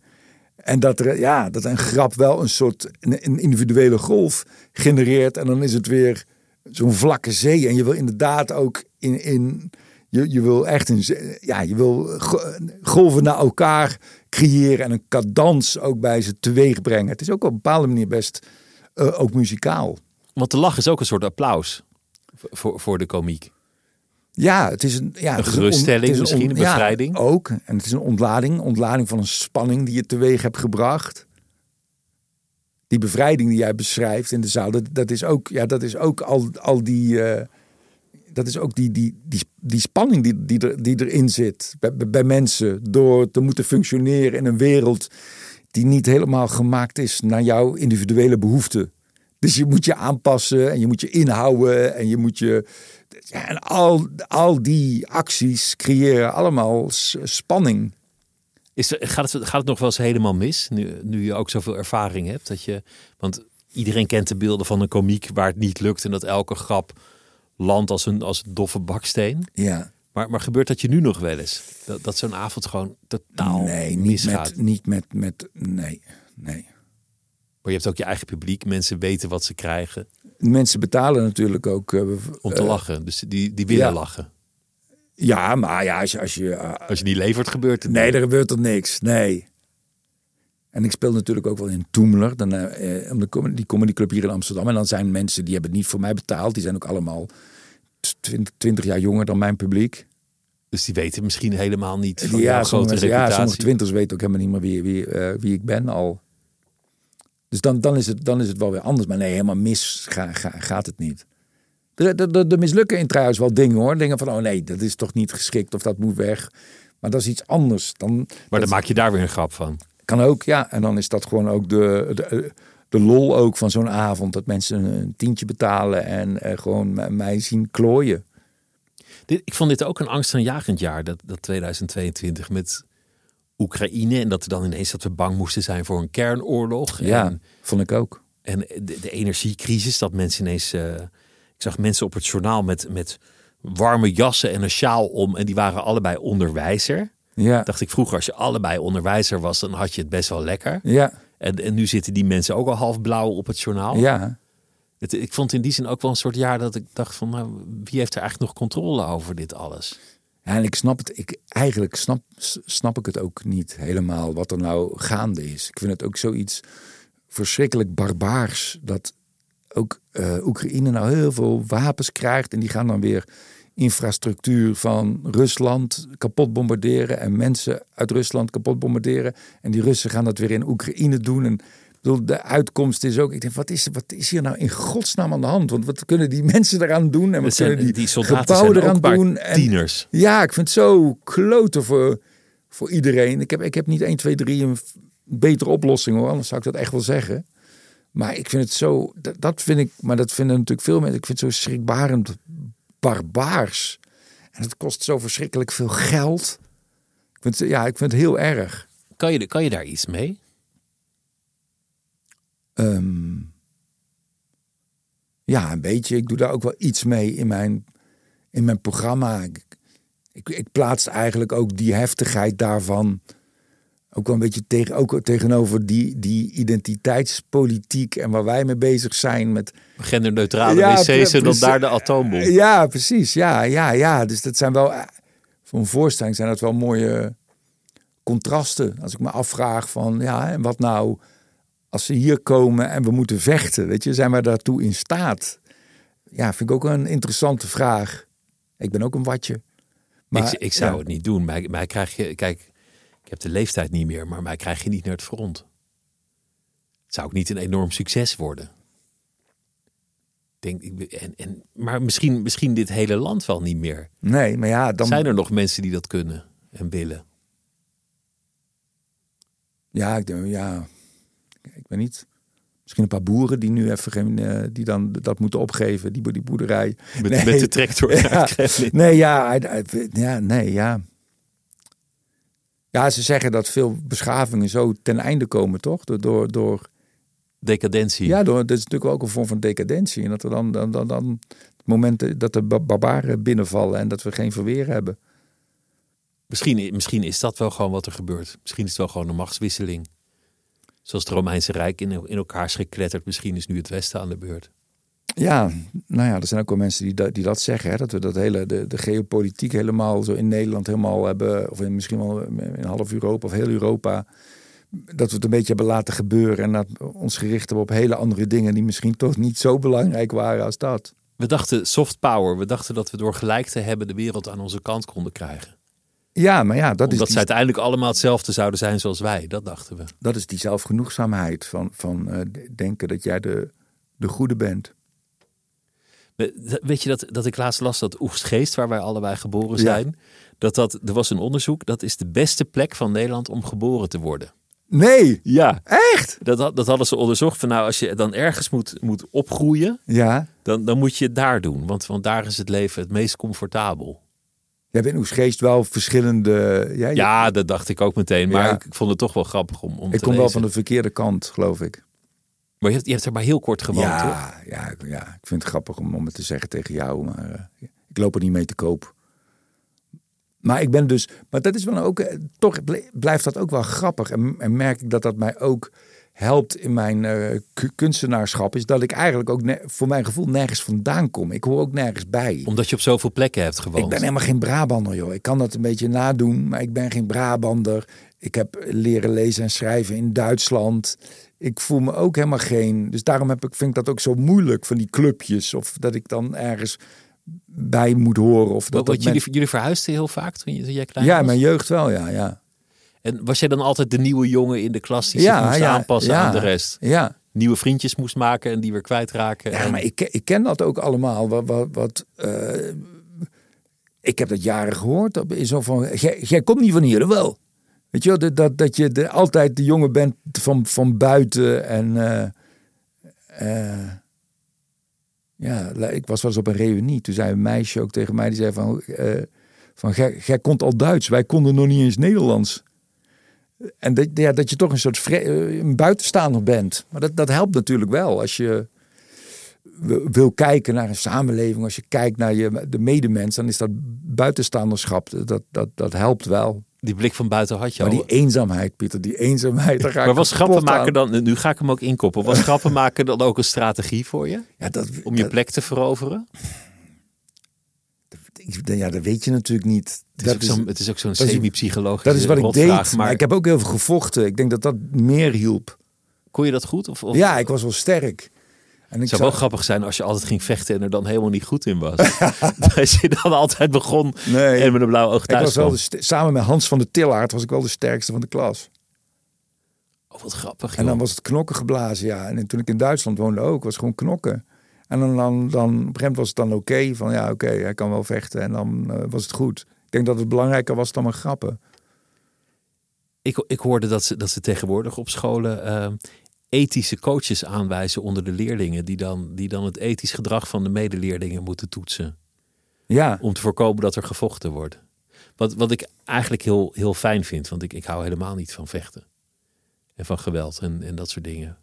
En dat er, ja, dat een grap wel een soort een, individuele golf genereert. En dan is het weer zo'n vlakke zee. En je wil inderdaad ook in. in je, je wil echt een, ja, je wil go- golven naar elkaar creëren en een cadans ook bij ze teweeg brengen. Het is ook op een bepaalde manier best eh, ook muzikaal. Want de lach is ook een soort applaus voor, voor de komiek. Ja, het is een, ja, on- geruststelling misschien, een ja, bevrijding? ook. En het is een ontlading. Ontlading van een spanning die je teweeg hebt gebracht. Die bevrijding die jij beschrijft in de zaal, dat, dat is ook, ja, dat is ook al, al die. eh, dat is ook die, die, die, die spanning die, die, er, die erin zit bij, bij- mensen. Door te moeten functioneren in een wereld die niet helemaal gemaakt is naar jouw individuele behoeften. Dus je moet je aanpassen en je moet je inhouden en je moet je. En al, al die acties creëren allemaal spanning. Is, gaat, het, gaat het nog wel eens helemaal mis? Nu, nu je ook zoveel ervaring hebt. Dat je, want iedereen kent de beelden van een komiek waar het niet lukt. En dat elke grap landt als een, als een doffe baksteen. Ja. Maar, maar gebeurt dat je nu nog wel eens? Dat, dat zo'n avond gewoon totaal nee, niet misgaat? met, niet met, met. Nee, nee. Maar je hebt ook je eigen publiek. Mensen weten wat ze krijgen Mensen betalen natuurlijk ook. eh, om te eh, lachen. Dus die, die willen ja. lachen. Ja, maar ja, als je. Als je eh, Als je niet levert, gebeurt het nee, er gebeurt er niks. Nee. En ik speel natuurlijk ook wel in Toemler, dan, eh, eh, die comedyclub hier in Amsterdam. En dan zijn mensen die hebben het niet voor mij betaald. Die zijn ook allemaal 20, 20 jaar jonger dan mijn publiek. Dus die weten misschien helemaal niet van ja, grote mensen, ja, reputatie. sommige twintigers weten ook helemaal niet meer wie, wie, eh, wie ik ben al. Dus dan, dan, is het, dan is het wel weer anders. Maar nee, helemaal mis ga, ga- gaat het niet. Er, mislukken in trouwens wel dingen hoor. Dingen van, oh nee, dat is toch niet geschikt of dat moet weg. Maar dat is iets anders. Dan, Maar dan maak je daar weer een grap van. Kan ook, ja. En dan is dat gewoon ook de, de, de lol ook van zo'n avond. Dat mensen een tientje betalen en eh, gewoon mij zien klooien. Dit, ik vond dit ook een angstaanjagend jaar, dat, dat 2022 met Oekraïne. En dat we dan ineens dat we bang moesten zijn voor een kernoorlog. Ja, En, vond ik ook. en de, de energiecrisis, dat mensen ineens... eh, ik zag mensen op het journaal met, met warme jassen en een sjaal om. En die waren allebei onderwijzer. Ja, Dacht ik vroeger, als je allebei onderwijzer was, dan had je het best wel lekker. ja, En, en nu zitten die mensen ook al half blauw op het journaal. ja. Het, ik vond in die zin ook wel een soort jaar dat ik dacht van, nou, wie heeft er eigenlijk nog controle over dit alles? Ja, en ik snap het. Ik, eigenlijk snap, snap ik het ook niet helemaal wat er nou gaande is. Ik vind het ook zoiets verschrikkelijk barbaars dat ook eh, Oekraïne nou heel veel wapens krijgt. En die gaan dan weer infrastructuur van Rusland kapot bombarderen. En mensen uit Rusland kapot bombarderen. En die Russen gaan dat weer in Oekraïne doen. En ik bedoel, de uitkomst is ook. Ik denk, wat is, wat is hier nou in godsnaam aan de hand? Want wat kunnen die mensen eraan doen? En wat zijn- kunnen die, die soldaten gebouwen eraan doen? En- tieners. ja, ik vind het zo kloten voor, voor iedereen. Ik heb, ik heb niet 1, 2, 3 een betere oplossing hoor, anders zou ik dat echt wel zeggen. Maar ik vind het zo, dat, dat vind ik, maar dat vinden natuurlijk veel mensen, ik vind het zo schrikbarend barbaars. En het kost zo verschrikkelijk veel geld. Ik vind, het- ja, ik vind het heel erg. Kan je, kan je daar iets mee? Ehm, ja, een beetje. Ik doe daar ook wel iets mee in mijn, in mijn programma. Ik, ik, ik plaats eigenlijk ook die heftigheid daarvan. Ook wel een beetje tegen, ook tegenover die, die identiteitspolitiek en waar wij mee bezig zijn. Met, Genderneutrale Ja, wc's en dan daar de atoombom. ja, precies. Ja, ja, ja. Dus dat zijn wel, eh, voor een voorstelling zijn dat wel mooie contrasten. Als ik me afvraag van, ja, en wat nou als ze hier komen en we moeten vechten? Weet je, zijn wij daartoe in staat? Ja, vind ik ook een interessante vraag. Ik ben ook een watje. Maar, ik, ik zou ja. het niet doen. Mij, mij krijg je, kijk, ik heb de leeftijd niet meer, maar mij krijg je niet naar het front. Het zou ook niet een enorm succes worden. Denk, ik, ben- en, en, maar misschien, misschien dit hele land wel niet meer. Nee, maar ja, dan... Zijn er nog mensen die dat kunnen en willen? Ja, ik denk, ja, ik weet niet. Misschien een paar boeren die nu even geen, eh, die dan dat moeten opgeven, die, die boerderij. Met, Nee. met de tractor. Ja, nee, ja, ja, nee, ja. Ja, ze zeggen dat veel beschavingen zo ten einde komen, toch? Door, door, door Decadentie. ja, door, dat is natuurlijk ook een vorm van decadentie. En dat er dan, dan, dan, dan het moment dat de ba- barbaren binnenvallen en dat we geen verweer hebben. Misschien, misschien is dat wel gewoon wat er gebeurt. Misschien is het wel gewoon een machtswisseling. Zoals het Romeinse Rijk in, in elkaar is gekletterd. Misschien is nu het Westen aan de beurt. Ja, nou ja, er zijn ook wel mensen die, dat- die dat zeggen. Hè? Dat we dat hele, de, de geopolitiek helemaal zo in Nederland helemaal hebben. Of in, misschien wel in half Europa of heel Europa. Dat we het een beetje hebben laten gebeuren. En dat ons gericht hebben op hele andere dingen. Die misschien toch niet zo belangrijk waren als dat. We dachten soft power. We dachten dat we door gelijk te hebben de wereld aan onze kant konden krijgen. Ja, maar ja, dat is, die, ze uiteindelijk allemaal hetzelfde zouden zijn zoals wij. Dat dachten we. dat is die zelfgenoegzaamheid van, van eh, denken dat jij de, de goede bent. We- Weet je dat, dat ik laatst las dat Oegstgeest, waar wij allebei geboren Ja. zijn, dat dat, er was een onderzoek, dat is de beste plek van Nederland om geboren te worden. Nee, Ja. echt? Dat, dat hadden ze onderzocht van nou, als je dan ergens moet, moet opgroeien, Ja. dan, dan moet je het daar doen. Want, want daar is het leven het meest comfortabel. Jij bent in Oesgeest wel verschillende... Ja, Ja, dat dacht ik ook meteen. Maar Ja. ik, vond het toch wel grappig om, om ik te kom wel van de verkeerde kant, geloof ik. Maar je hebt, je hebt er maar heel kort gewoond, toch? ja, ja, ik- ja, ik vind het grappig om, om het te zeggen tegen jou, maar eh, ik loop er niet mee te koop. Maar ik ben dus, maar dat is wel ook, eh, toch blijft dat ook wel grappig. En, en merk ik dat dat mij ook helpt in mijn eh, ku- kunstenaarschap, is dat ik eigenlijk ook voor mijn gevoel nergens vandaan kom. Ik hoor ook nergens bij. Omdat je op zoveel plekken hebt gewoond. Ik ben helemaal geen Brabander, joh. Ik kan dat een beetje nadoen, maar ik ben geen Brabander. Ik heb leren lezen en schrijven in Duitsland. Ik voel me ook helemaal geen. Dus daarom heb ik, vind ik dat ook zo moeilijk van die clubjes. Of dat ik dan ergens bij moet horen. Of dat, dat jullie, men- jullie verhuisden heel vaak toen, je, toen jij klein Ja, was? in mijn jeugd wel, ja. Ja, En was jij dan altijd de nieuwe jongen in de klas die zich ja, moest ja, aanpassen ja, aan de rest? Ja, Nieuwe vriendjes moest maken en die weer kwijtraken. Ja, en... maar ik, ken- ik ken dat ook allemaal. Wat, wat, wat, eh, ik heb dat jaren gehoord. Zo van, jij, jij komt niet van hier, wel. Dat, dat, dat je altijd de jongen bent van, van buiten. En eh, eh, ja, ik was wel eens op een reunie. Toen zei een meisje ook tegen mij, die zei van, eh, van jij, kon al Duits. Wij konden nog niet eens Nederlands. En dat, ja, dat je toch een soort een buitenstaander bent. Maar dat, dat helpt natuurlijk wel als je wil kijken naar een samenleving, als je kijkt naar je, de medemens, dan is dat buitenstaanderschap, dat, dat, dat helpt wel. Die blik van buiten had je Maar al. die eenzaamheid, Pieter, die eenzaamheid, daar ga maar ik was grappen maken dan, nu ga ik hem ook inkoppen, was grappen maken dan ook een strategie voor je? Ja, dat, Om je dat- plek te veroveren? ja, dat weet je natuurlijk niet. Het is, Dat ook is, zo'n- zo'n dat is- semi-psychologische dat is wat ik deed. Maar ik heb ook heel veel gevochten. Ik denk dat dat meer hielp. Kon je dat goed? Of, of Ja, ik was wel sterk. En Het ik zou wel zag- grappig zijn als je altijd ging vechten en er dan helemaal niet goed in was. als je dan altijd begon Nee. en met een blauw oog ik thuis was wel de samen met Hans van der Tillaert was ik wel de sterkste van de klas. Oh, wat grappig. En dan was het knokken geblazen, ja. En toen ik in Duitsland woonde ook, was het gewoon knokken. En dan, dan, dan op een gegeven moment was het dan oké, van ja, oké, hij kan wel vechten. En dan eh, was het goed. Ik denk dat het belangrijker was dan maar grappen. ik, ik hoorde dat ze, dat ze tegenwoordig op scholen eh, ethische coaches aanwijzen onder de leerlingen. Die dan, die dan het ethisch gedrag van de medeleerlingen moeten toetsen. Ja, Om te voorkomen dat er gevochten wordt. Wat, wat ik eigenlijk heel, heel fijn vind. Want ik, ik hou helemaal niet van vechten. En van geweld en, en dat soort dingen.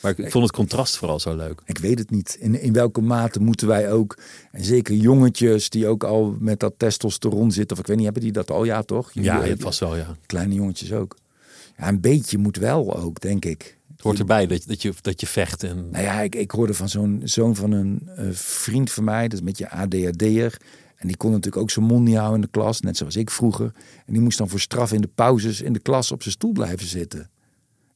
Maar ik, vond het contrast vooral zo leuk. ik weet het niet. In, in welke mate moeten wij ook, en zeker jongetjes die ook al met dat testosteron zitten, of ik weet niet, hebben die dat al? Ja, toch? Ja, het was wel, ja. Kleine jongetjes ook. Ja, een beetje moet wel ook, denk ik. Hoort erbij dat, je- dat, je, dat je vecht. En, Nou ja, ik, ik hoorde van zo'n zoon van een eh, vriend van mij, dat is een beetje ADHD'er. En die kon natuurlijk ook zijn mond niet houden in de klas, net zoals ik vroeger. En die moest dan voor straf in de pauzes in de klas op zijn stoel blijven zitten.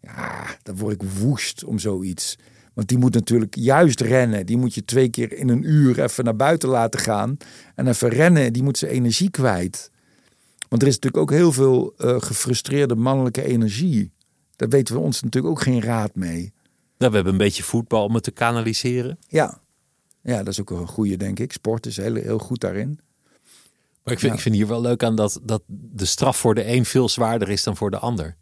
Ja, dan word ik woest om zoiets. Want die moet natuurlijk juist rennen. Die moet je twee keer in een uur even naar buiten laten gaan. En even rennen, die moet zijn energie kwijt. Want er is natuurlijk ook heel veel eh, gefrustreerde mannelijke energie. Daar weten we ons natuurlijk ook geen raad mee. nou, we hebben een beetje voetbal om het te kanaliseren. Ja. ja, dat is ook een goede, denk ik. Sport is heel, heel goed daarin. Maar ik vind, Ja. ik vind hier wel leuk aan dat, dat de straf voor de een veel zwaarder is dan voor de ander.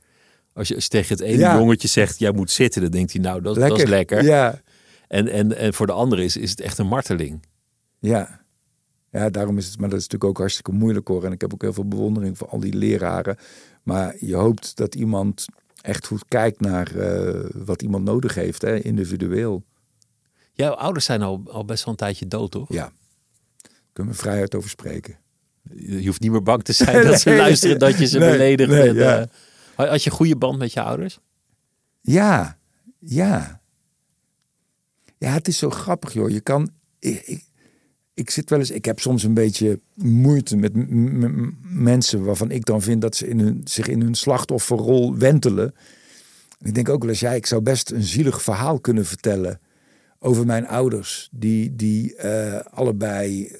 Als je, als je tegen het ene Ja. jongetje zegt, jij moet zitten, dan denkt hij, nou, dat, dat is lekker. Ja, En, en, en voor de andere is, is het echt een marteling. ja. Ja, daarom is het, maar dat is natuurlijk ook hartstikke moeilijk hoor. En ik heb ook heel veel bewondering voor al die leraren. Maar je hoopt dat iemand echt goed kijkt naar eh, wat iemand nodig heeft, hè, individueel. Jouw ouders zijn al, al best wel een tijdje dood, toch? Ja, kunnen we vrijheid over spreken. Je hoeft niet meer bang te zijn dat ze Nee, luisteren dat je ze nee, beledigt. nee, en, ja. eh, had je een goede band met je ouders? Ja, ja. Ja, het is zo grappig, joh. Je kan. Ik, ik, ik zit wel eens. Ik heb soms een beetje moeite met mensen waarvan ik dan vind dat ze in hun, zich in hun slachtofferrol wentelen. En ik denk ook wel eens, ja, ik zou best een zielig verhaal kunnen vertellen over mijn ouders, die, die eh, allebei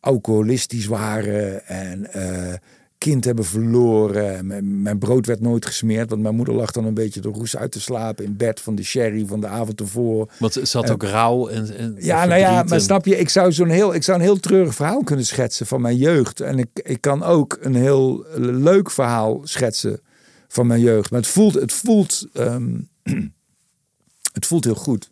alcoholistisch waren en eh, kind hebben verloren. Mijn, mijn brood werd nooit gesmeerd, want mijn moeder lag dan een beetje de roes uit te slapen in bed van de sherry van de avond ervoor. Want ze had ook rouw en, en Ja, nou ja, maar en- snap je, ik zou zo'n heel, ik zou een heel treurig verhaal kunnen schetsen van mijn jeugd. En ik, ik kan ook een heel leuk verhaal schetsen van mijn jeugd. Maar het voelt, het voelt, ehm, het voelt heel goed.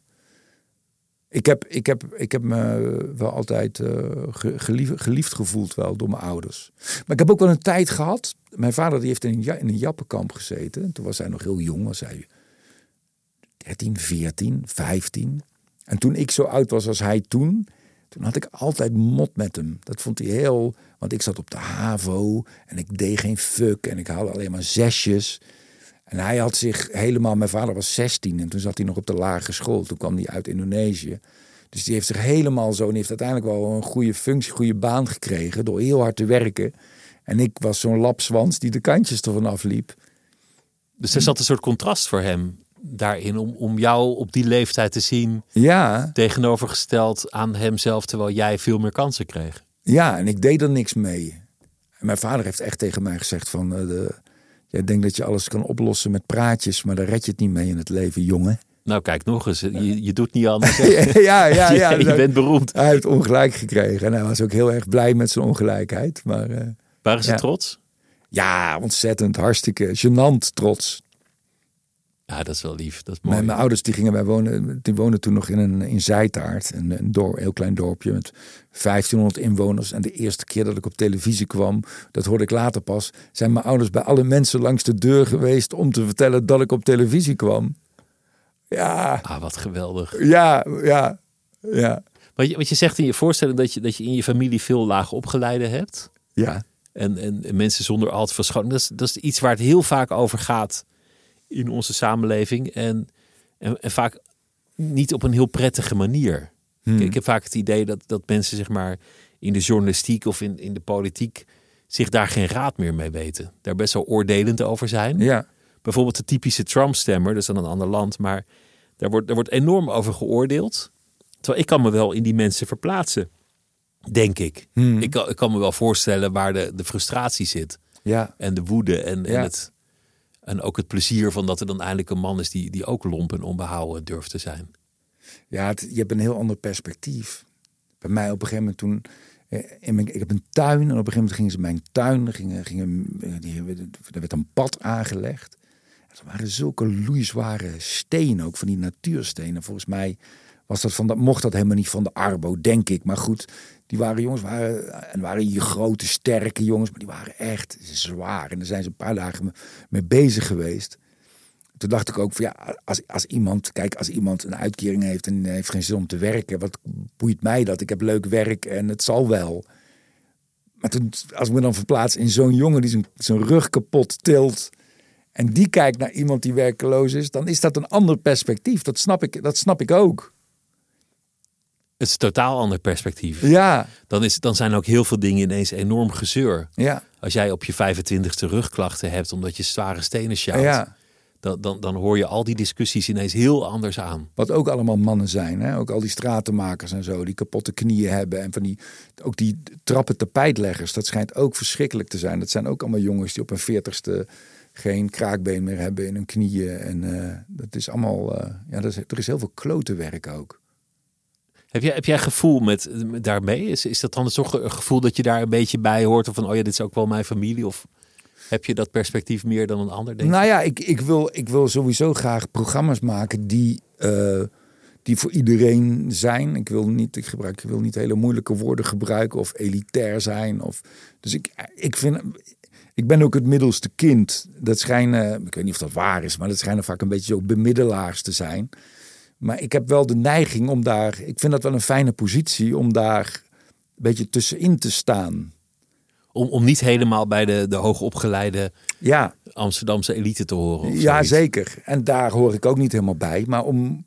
Ik heb, ik heb, ik heb me wel altijd eh, ge- geliefd, gevoeld wel door mijn ouders. Maar ik heb ook wel een tijd gehad. Mijn vader die heeft in een, in een jappenkamp gezeten. Toen was hij nog heel jong, was hij 13, 14, 15. En toen ik zo oud was als hij toen, toen had ik altijd mot met hem. Dat vond hij heel, want ik zat op de HAVO en ik deed geen fuck en ik haalde alleen maar zesjes. En hij had zich helemaal, mijn vader was 16 en toen zat hij nog op de lagere school. Toen kwam hij uit Indonesië. Dus die heeft zich helemaal zo en heeft uiteindelijk wel een goede functie, goede baan gekregen door heel hard te werken. En ik was zo'n lapswans die de kantjes ervan afliep. Dus er zat een soort contrast voor hem daarin om, om jou op die leeftijd te zien Ja, tegenovergesteld aan hemzelf, terwijl jij veel meer kansen kreeg. Ja, en ik deed er niks mee. En mijn vader heeft echt tegen mij gezegd van... eh, de, jij denkt dat je alles kan oplossen met praatjes... maar daar red je het niet mee in het leven, jongen. Nou, kijk nog eens, je, je doet niet anders. ja, ja, ja. je, je bent beroemd. Hij heeft ongelijk gekregen. En hij was ook heel erg blij met zijn ongelijkheid. Maar eh, Waren ze Ja. trots? ja, ontzettend, hartstikke gênant trots. Ja, dat is wel lief. Dat is mooi. Mijn, mijn ouders die gingen wij wonen, die woonden toen nog in een in Zijtaart, een, heel klein dorpje met 1500 inwoners. En de eerste keer dat ik op televisie kwam, dat hoorde ik later pas, zijn mijn ouders bij alle mensen langs de deur geweest om te vertellen dat ik op televisie kwam. Ja, Ah, wat geweldig. ja, ja, ja, Want je, want je zegt in je voorstelling dat je, dat je in je familie veel laag opgeleiden hebt. ja. En, en, en mensen zonder al te veel scholing. Dat is, dat is iets waar het heel vaak over gaat in onze samenleving. En, en, en vaak niet op een heel prettige manier. Ik, ik heb vaak het idee dat, dat mensen zeg maar in de journalistiek of in, in de politiek zich daar geen raad meer mee weten. Daar best wel oordelend over zijn. ja. Bijvoorbeeld de typische Trump-stemmer, dat is dan een ander land, maar Daar wordt, daar wordt enorm over geoordeeld. Terwijl ik kan me wel in die mensen verplaatsen. Denk ik. Hmm. Ik, kan, ik kan me wel voorstellen waar de, de frustratie zit. Ja, En de woede en, en, het, en ook het plezier van dat er dan eindelijk een man is die, die ook lomp en onbehouden durft te zijn. ja je hebt een heel ander perspectief. Bij mij op een gegeven moment toen... eh, In mijn, ik heb een tuin en op een gegeven moment gingen ze mijn tuin. Er, gingen, gingen, die, er werd een pad aangelegd. Het waren zulke loeizware stenen, ook van die natuurstenen. Volgens mij was dat van dat, mocht dat helemaal niet van de Arbo, denk ik. Maar goed, die waren jongens, waren, en waren hier grote, sterke jongens, maar die waren echt zwaar. En daar zijn ze een paar dagen me- mee bezig geweest. Toen dacht ik ook van ja, als, als iemand, kijk, als iemand een uitkering heeft en heeft geen zin om te werken, wat boeit mij dat? Ik heb leuk werk en het zal wel. Maar toen, als ik me dan verplaats in zo'n jongen die zijn, zijn rug kapot tilt. En die kijkt naar iemand die werkeloos is, dan is dat een ander perspectief. Dat snap ik, dat snap ik ook. Het is een totaal ander perspectief. Ja, Dan, is, dan zijn ook heel veel dingen ineens enorm gezeur. ja, Als jij op je 25ste rugklachten hebt omdat je zware stenen sjouwt, ja. dan, dan, dan hoor je al die discussies ineens heel anders aan. Wat ook allemaal mannen zijn. Hè? Ook al die stratenmakers en zo, die kapotte knieën hebben. En van die, ook die trappen tapijtleggers, dat schijnt ook verschrikkelijk te zijn. Dat zijn ook allemaal jongens die op een veertigste geen kraakbeen meer hebben in hun knieën. En eh, dat is allemaal, eh, ja, dat is, er is heel veel klote werk ook. Heb jij, heb jij gevoel met, met daarmee? Is, is dat dan toch een gevoel dat je daar een beetje bij hoort? Of van, oh ja, dit is ook wel mijn familie? Of heb je dat perspectief meer dan een ander, denk? Nou ja, ik, ik, wil, ik wil sowieso graag programma's maken die, eh, die voor iedereen zijn. Ik wil niet, ik gebruik, ik wil niet hele moeilijke woorden gebruiken of elitair zijn. Of, dus ik, ik vind. Ik ben ook het middelste kind. Dat schijnen, ik weet niet of dat waar is, maar dat schijnen vaak een beetje zo bemiddelaars te zijn. Maar ik heb wel de neiging om daar, ik vind dat wel een fijne positie om daar een beetje tussenin te staan. Om, om niet helemaal bij de, de hoogopgeleide Ja, Amsterdamse elite te horen. Ja, zoiets. zeker. En daar hoor ik ook niet helemaal bij. Maar om,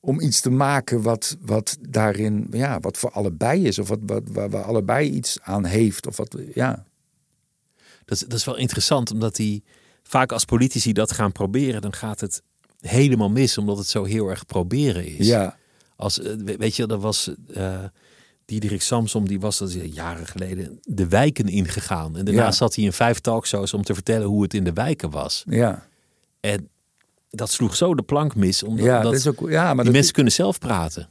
om iets te maken wat, wat daarin, ja, wat voor allebei is. Of wat, wat, waar, waar allebei iets aan heeft. Of wat, ja. Dat, is- dat is wel interessant, omdat die vaak als politici dat gaan proberen, dan gaat het helemaal mis, omdat het zo heel erg proberen is. Ja, Als, eh, we- weet je, dat was eh Diederik Samsom, die was dat jaren geleden de wijken ingegaan. En daarna Ja. zat hij in vijf talkshows om te vertellen hoe het in de wijken was. ja. En dat sloeg zo de plank mis, omdat ja, dat is ook, ja maar die dat, mensen kunnen zelf praten.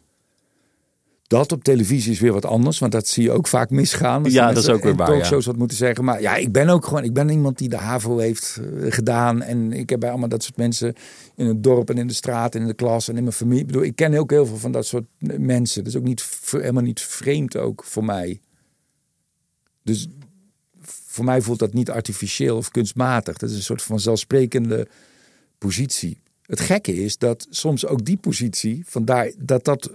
Dat op televisie is weer wat anders. Want dat zie je ook vaak misgaan. Als Ja, dat is ook weer waar, talkshows wat moeten zeggen. Maar ja, ik ben ook gewoon, ik ben iemand die de HAVO heeft eh, gedaan. En ik heb bij allemaal dat soort mensen in het dorp en in de straat en in de klas en in mijn familie. Ik bedoel, ik ken ook heel veel van dat soort mensen. Dat is ook niet, helemaal niet vreemd ook voor mij. Dus voor mij voelt dat niet artificieel of kunstmatig. Dat is een soort van zelfsprekende positie. Het gekke is dat soms ook die positie, vandaar dat dat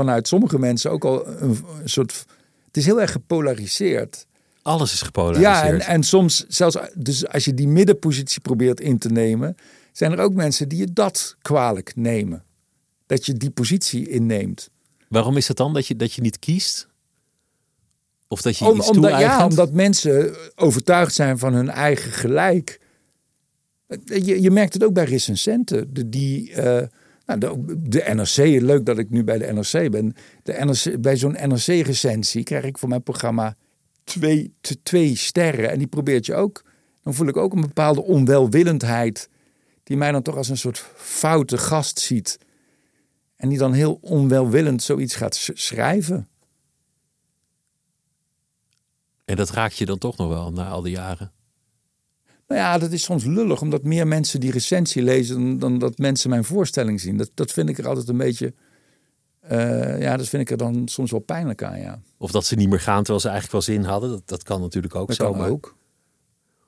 vanuit sommige mensen ook al een, een soort. Het is heel erg gepolariseerd. Alles is gepolariseerd. Ja, en, en soms zelfs, dus als je die middenpositie probeert in te nemen, zijn er ook mensen die je dat kwalijk nemen. Dat je die positie inneemt. Waarom is het dan dat je, dat je niet kiest? Of dat je Om- iets omdat, ja, omdat mensen overtuigd zijn van hun eigen gelijk. Je, je merkt het ook bij recensenten. De, die, eh, nou, de, de NRC, leuk dat ik nu bij de NRC ben. De NRC, bij zo'n NRC-recensie krijg ik voor mijn programma twee, twee sterren. En die probeert je ook. Dan voel ik ook een bepaalde onwelwillendheid. Die mij dan toch als een soort foute gast ziet. En die dan heel onwelwillend zoiets gaat sch- schrijven. En dat raakt je dan toch nog wel na al die jaren. Nou ja, dat is soms lullig, omdat meer mensen die recensie lezen dan, dan dat mensen mijn voorstelling zien. Dat, dat vind ik er altijd een beetje. eh, ja, dat vind ik er dan soms wel pijnlijk aan, ja. Of dat ze niet meer gaan terwijl ze eigenlijk wel zin hadden. Dat, dat kan natuurlijk ook Dat zo. kan maar ook.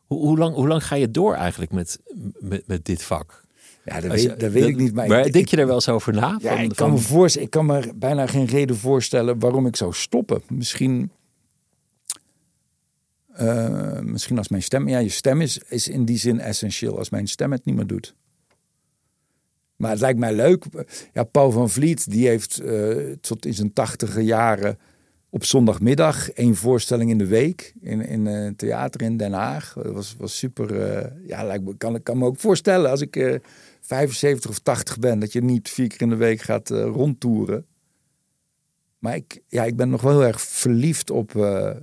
Hoe, hoe, lang, hoe lang ga je door eigenlijk met, met, met dit vak? Ja, dat, je- weet, dat weet ik niet. Maar, ik- denk je daar wel eens over na? ja, Van- ik, kan van- me voorstellen, ik kan me bijna geen reden voorstellen waarom ik zou stoppen. Misschien. Eh, misschien als mijn stem. Ja, je stem is, is in die zin essentieel als mijn stem het niet meer doet. Maar het lijkt mij leuk. Ja, Paul van Vliet, die heeft eh, tot in zijn tachtige jaren op zondagmiddag één voorstelling in de week in, in een eh, theater in Den Haag. Dat was, was super. Ja, lijkt me, kan, kan me ook voorstellen als ik uh, 75 of 80 ben, dat je niet vier keer in de week gaat rondtoeren. Maar ik, ja, ik ben nog wel heel erg verliefd op,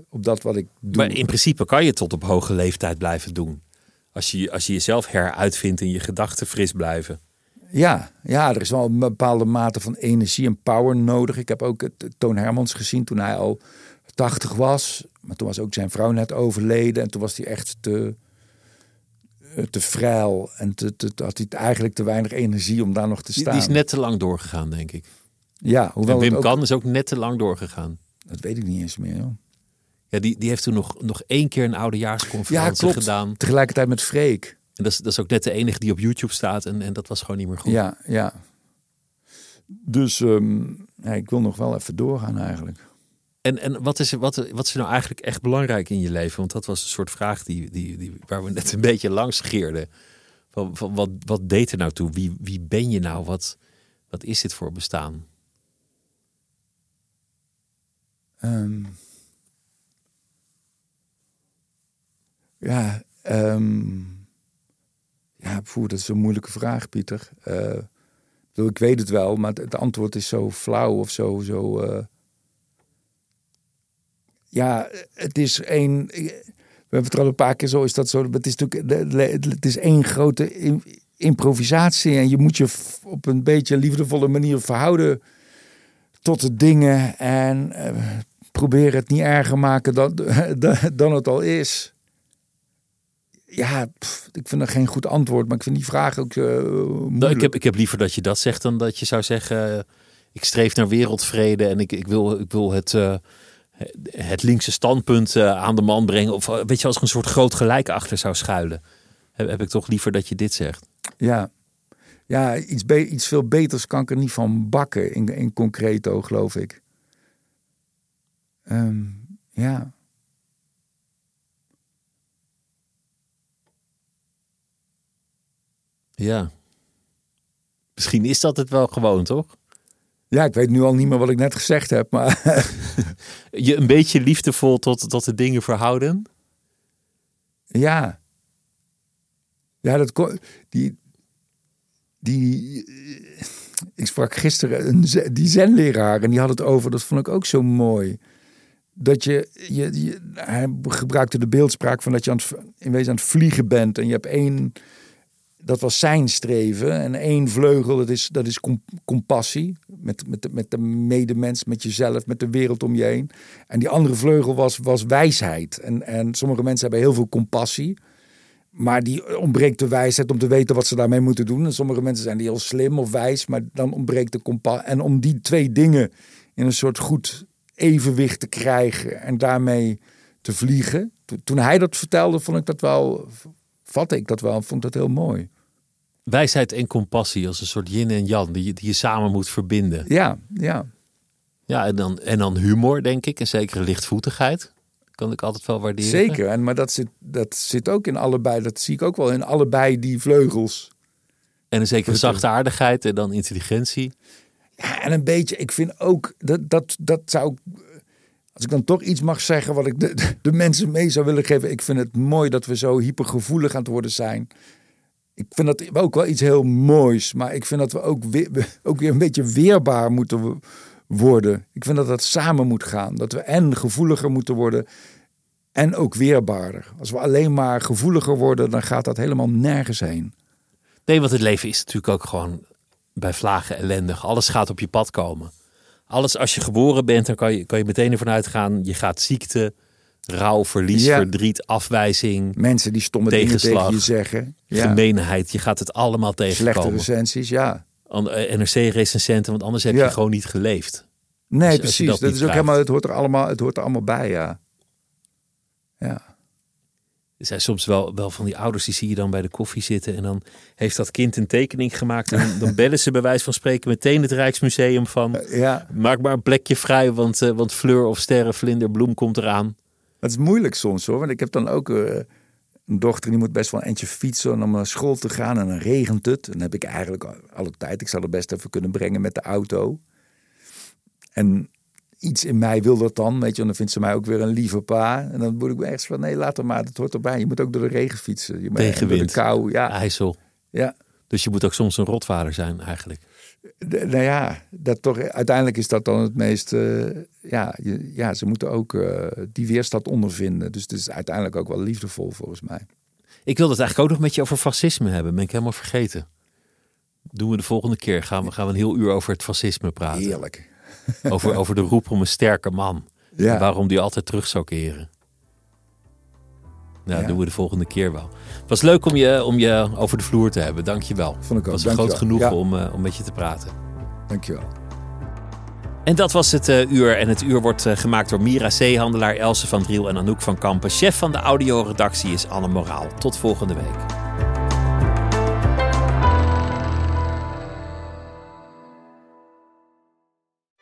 op dat wat ik doe. Maar in principe kan je tot op hoge leeftijd blijven doen. Als je, als je jezelf heruitvindt en je gedachten fris blijven. Ja, ja, er is wel een bepaalde mate van energie en power nodig. Ik heb ook het, Toon Hermans gezien toen hij al 80 was. Maar toen was ook zijn vrouw net overleden. En toen was hij echt te, eh, te vrij. En te, te, had hij eigenlijk te weinig energie om daar nog te staan. Die, is net te lang doorgegaan, denk ik. Ja, hoewel en Wim ook, Kan is ook net te lang doorgegaan. Dat weet ik niet eens meer, joh. Ja, die, die heeft toen nog, nog één keer een oudejaarsconferentie ja, gedaan. Tegelijkertijd met Freek. En dat is, dat is ook net de enige die op YouTube staat. En, en dat was gewoon niet meer goed. Ja, ja. Dus um, ja, ik wil nog wel even doorgaan eigenlijk. En, en wat, is, wat, wat is nou eigenlijk echt belangrijk in je leven? Want dat was een soort vraag die, die, die, waar we net een beetje langs geerden. Van, van, wat, wat deed er nou toe? Wie, wie ben je nou? Wat, wat is dit voor bestaan? Um, ja, um, ja, dat is een moeilijke vraag, Pieter. Uh, ik weet het wel, maar het, antwoord is zo flauw of zo. zo uh... Ja, het is één. We hebben het al een paar keer zo, is dat zo. Het is natuurlijk het is één grote improvisatie. En je moet je op een beetje liefdevolle manier verhouden tot de dingen. En probeer het niet erger maken dan, dan het al is ja, ik vind dat geen goed antwoord, maar ik vind die vraag ook uh, nou, ik, heb, ik heb liever dat je dat zegt dan dat je zou zeggen... Uh, ik streef naar wereldvrede en ik, ik, wil, ik wil het, uh, het linkse standpunt aan de man brengen. Of weet je, als er een soort groot gelijk achter zou schuilen. Heb, heb ik toch liever dat je dit zegt. Ja, ja iets, iets veel beters kan ik er niet van bakken in, in concreto, geloof ik. Um, ja. Ja. Misschien is dat het wel gewoon, toch? Ja, ik weet nu al niet meer wat ik net gezegd heb, maar... je een beetje liefdevol tot, tot de dingen verhouden? Ja. Ja, dat... Die, die, ik sprak gisteren een, die zenleraar en die had het over, dat vond ik ook zo mooi. Dat je, je, hij gebruikte de beeldspraak van dat je aan het, in wezen aan het vliegen bent en je hebt één dat was zijn streven. En één vleugel, dat is, dat is compassie. Met, met, de, met de medemens, met jezelf, met de wereld om je heen. En die andere vleugel was, was wijsheid. En, en sommige mensen hebben heel veel compassie. Maar die ontbreekt de wijsheid om te weten wat ze daarmee moeten doen. En sommige mensen zijn heel slim of wijs, maar dan ontbreekt de compassie. En om die twee dingen in een soort goed evenwicht te krijgen en daarmee te vliegen. Toen hij dat vertelde, vond ik dat wel, vatte ik dat wel vond dat heel mooi. Wijsheid en compassie als een soort yin en yang die, die je samen moet verbinden. Ja, ja. Ja, en dan, en dan humor, denk ik, en zekere lichtvoetigheid. Kan ik altijd wel waarderen. Zeker, en, maar dat zit, dat zit ook in allebei, dat zie ik ook wel in allebei die vleugels. En een zekere zachtaardigheid en dan intelligentie. En een beetje, ik vind ook, dat, dat, dat zou als ik dan toch iets mag zeggen wat ik de, de, mensen mee zou willen geven. Ik vind het mooi dat we zo hypergevoelig aan het worden zijn. Ik vind dat ook wel iets heel moois. Maar ik vind dat we ook weer, ook weer een beetje weerbaar moeten worden. Ik vind dat dat samen moet gaan. Dat we en gevoeliger moeten worden en ook weerbaarder. Als we alleen maar gevoeliger worden, dan gaat dat helemaal nergens heen. Nee, want het leven is natuurlijk ook gewoon bij vlagen ellendig. Alles gaat op je pad komen alles als je geboren bent, dan kan je, kan je meteen ervan uitgaan. Je gaat ziekte, rouw, verlies, verdriet, afwijzing. Mensen die stomme dingen tegen je zeggen. Ja. Gemeenheid. Je gaat het allemaal tegenkomen. Slechte recensies, ja. Eh, NRC-recensenten, want anders heb je gewoon niet geleefd. Nee, precies. dat, is ook helemaal, het hoort er allemaal, het hoort er allemaal bij, ja. Ja. Er zijn soms wel, wel van die ouders die zie je dan bij de koffie zitten. En dan heeft dat kind een tekening gemaakt. En dan bellen ze bij wijze van spreken meteen het Rijksmuseum van. Ja. Maak maar een plekje vrij, want, uh, want Fleur of Sterren, Vlinder, Bloem komt eraan. Het is moeilijk soms hoor. Want ik heb dan ook uh, een dochter die moet best wel een eentje fietsen om naar school te gaan. En dan regent het. En dan heb ik eigenlijk alle tijd. Ik zou er best even kunnen brengen met de auto. En iets in mij wil dat dan. Weet je, en dan vindt ze mij ook weer een lieve pa. En dan moet ik me echt van, nee, laat er maar, dat hoort erbij. Je moet ook door de regen fietsen. Je moet Tegenwind. door de kou, ja. IJssel. ja. Dus je moet ook soms een rotvader zijn eigenlijk. De- nou ja, dat toch, uiteindelijk is dat dan het meest. eh, ja, je- ja, ze moeten ook eh, die weerstand ondervinden. Dus het is uiteindelijk ook wel liefdevol volgens mij. Ik wilde het eigenlijk ook nog met je over fascisme hebben. Ben ik helemaal vergeten. Doen we de volgende keer. Gaan we, gaan we een heel uur over het fascisme praten. Heerlijk. Over, over de roep om een sterke man. Ja. En waarom die altijd terug zou keren. Nou, Ja. doen we de volgende keer wel. Het was leuk om je, om je over de vloer te hebben. Dank je wel. Vond ik ook. Het was een groot genoegen Ja. om, eh, om met je te praten. Dankjewel. En dat was het eh, uur. En het uur wordt eh, gemaakt door Mira Zeehandelaar, Else van Driel en Anouk van Kampen. Chef van de audioredactie is Anne Moraal. Tot volgende week.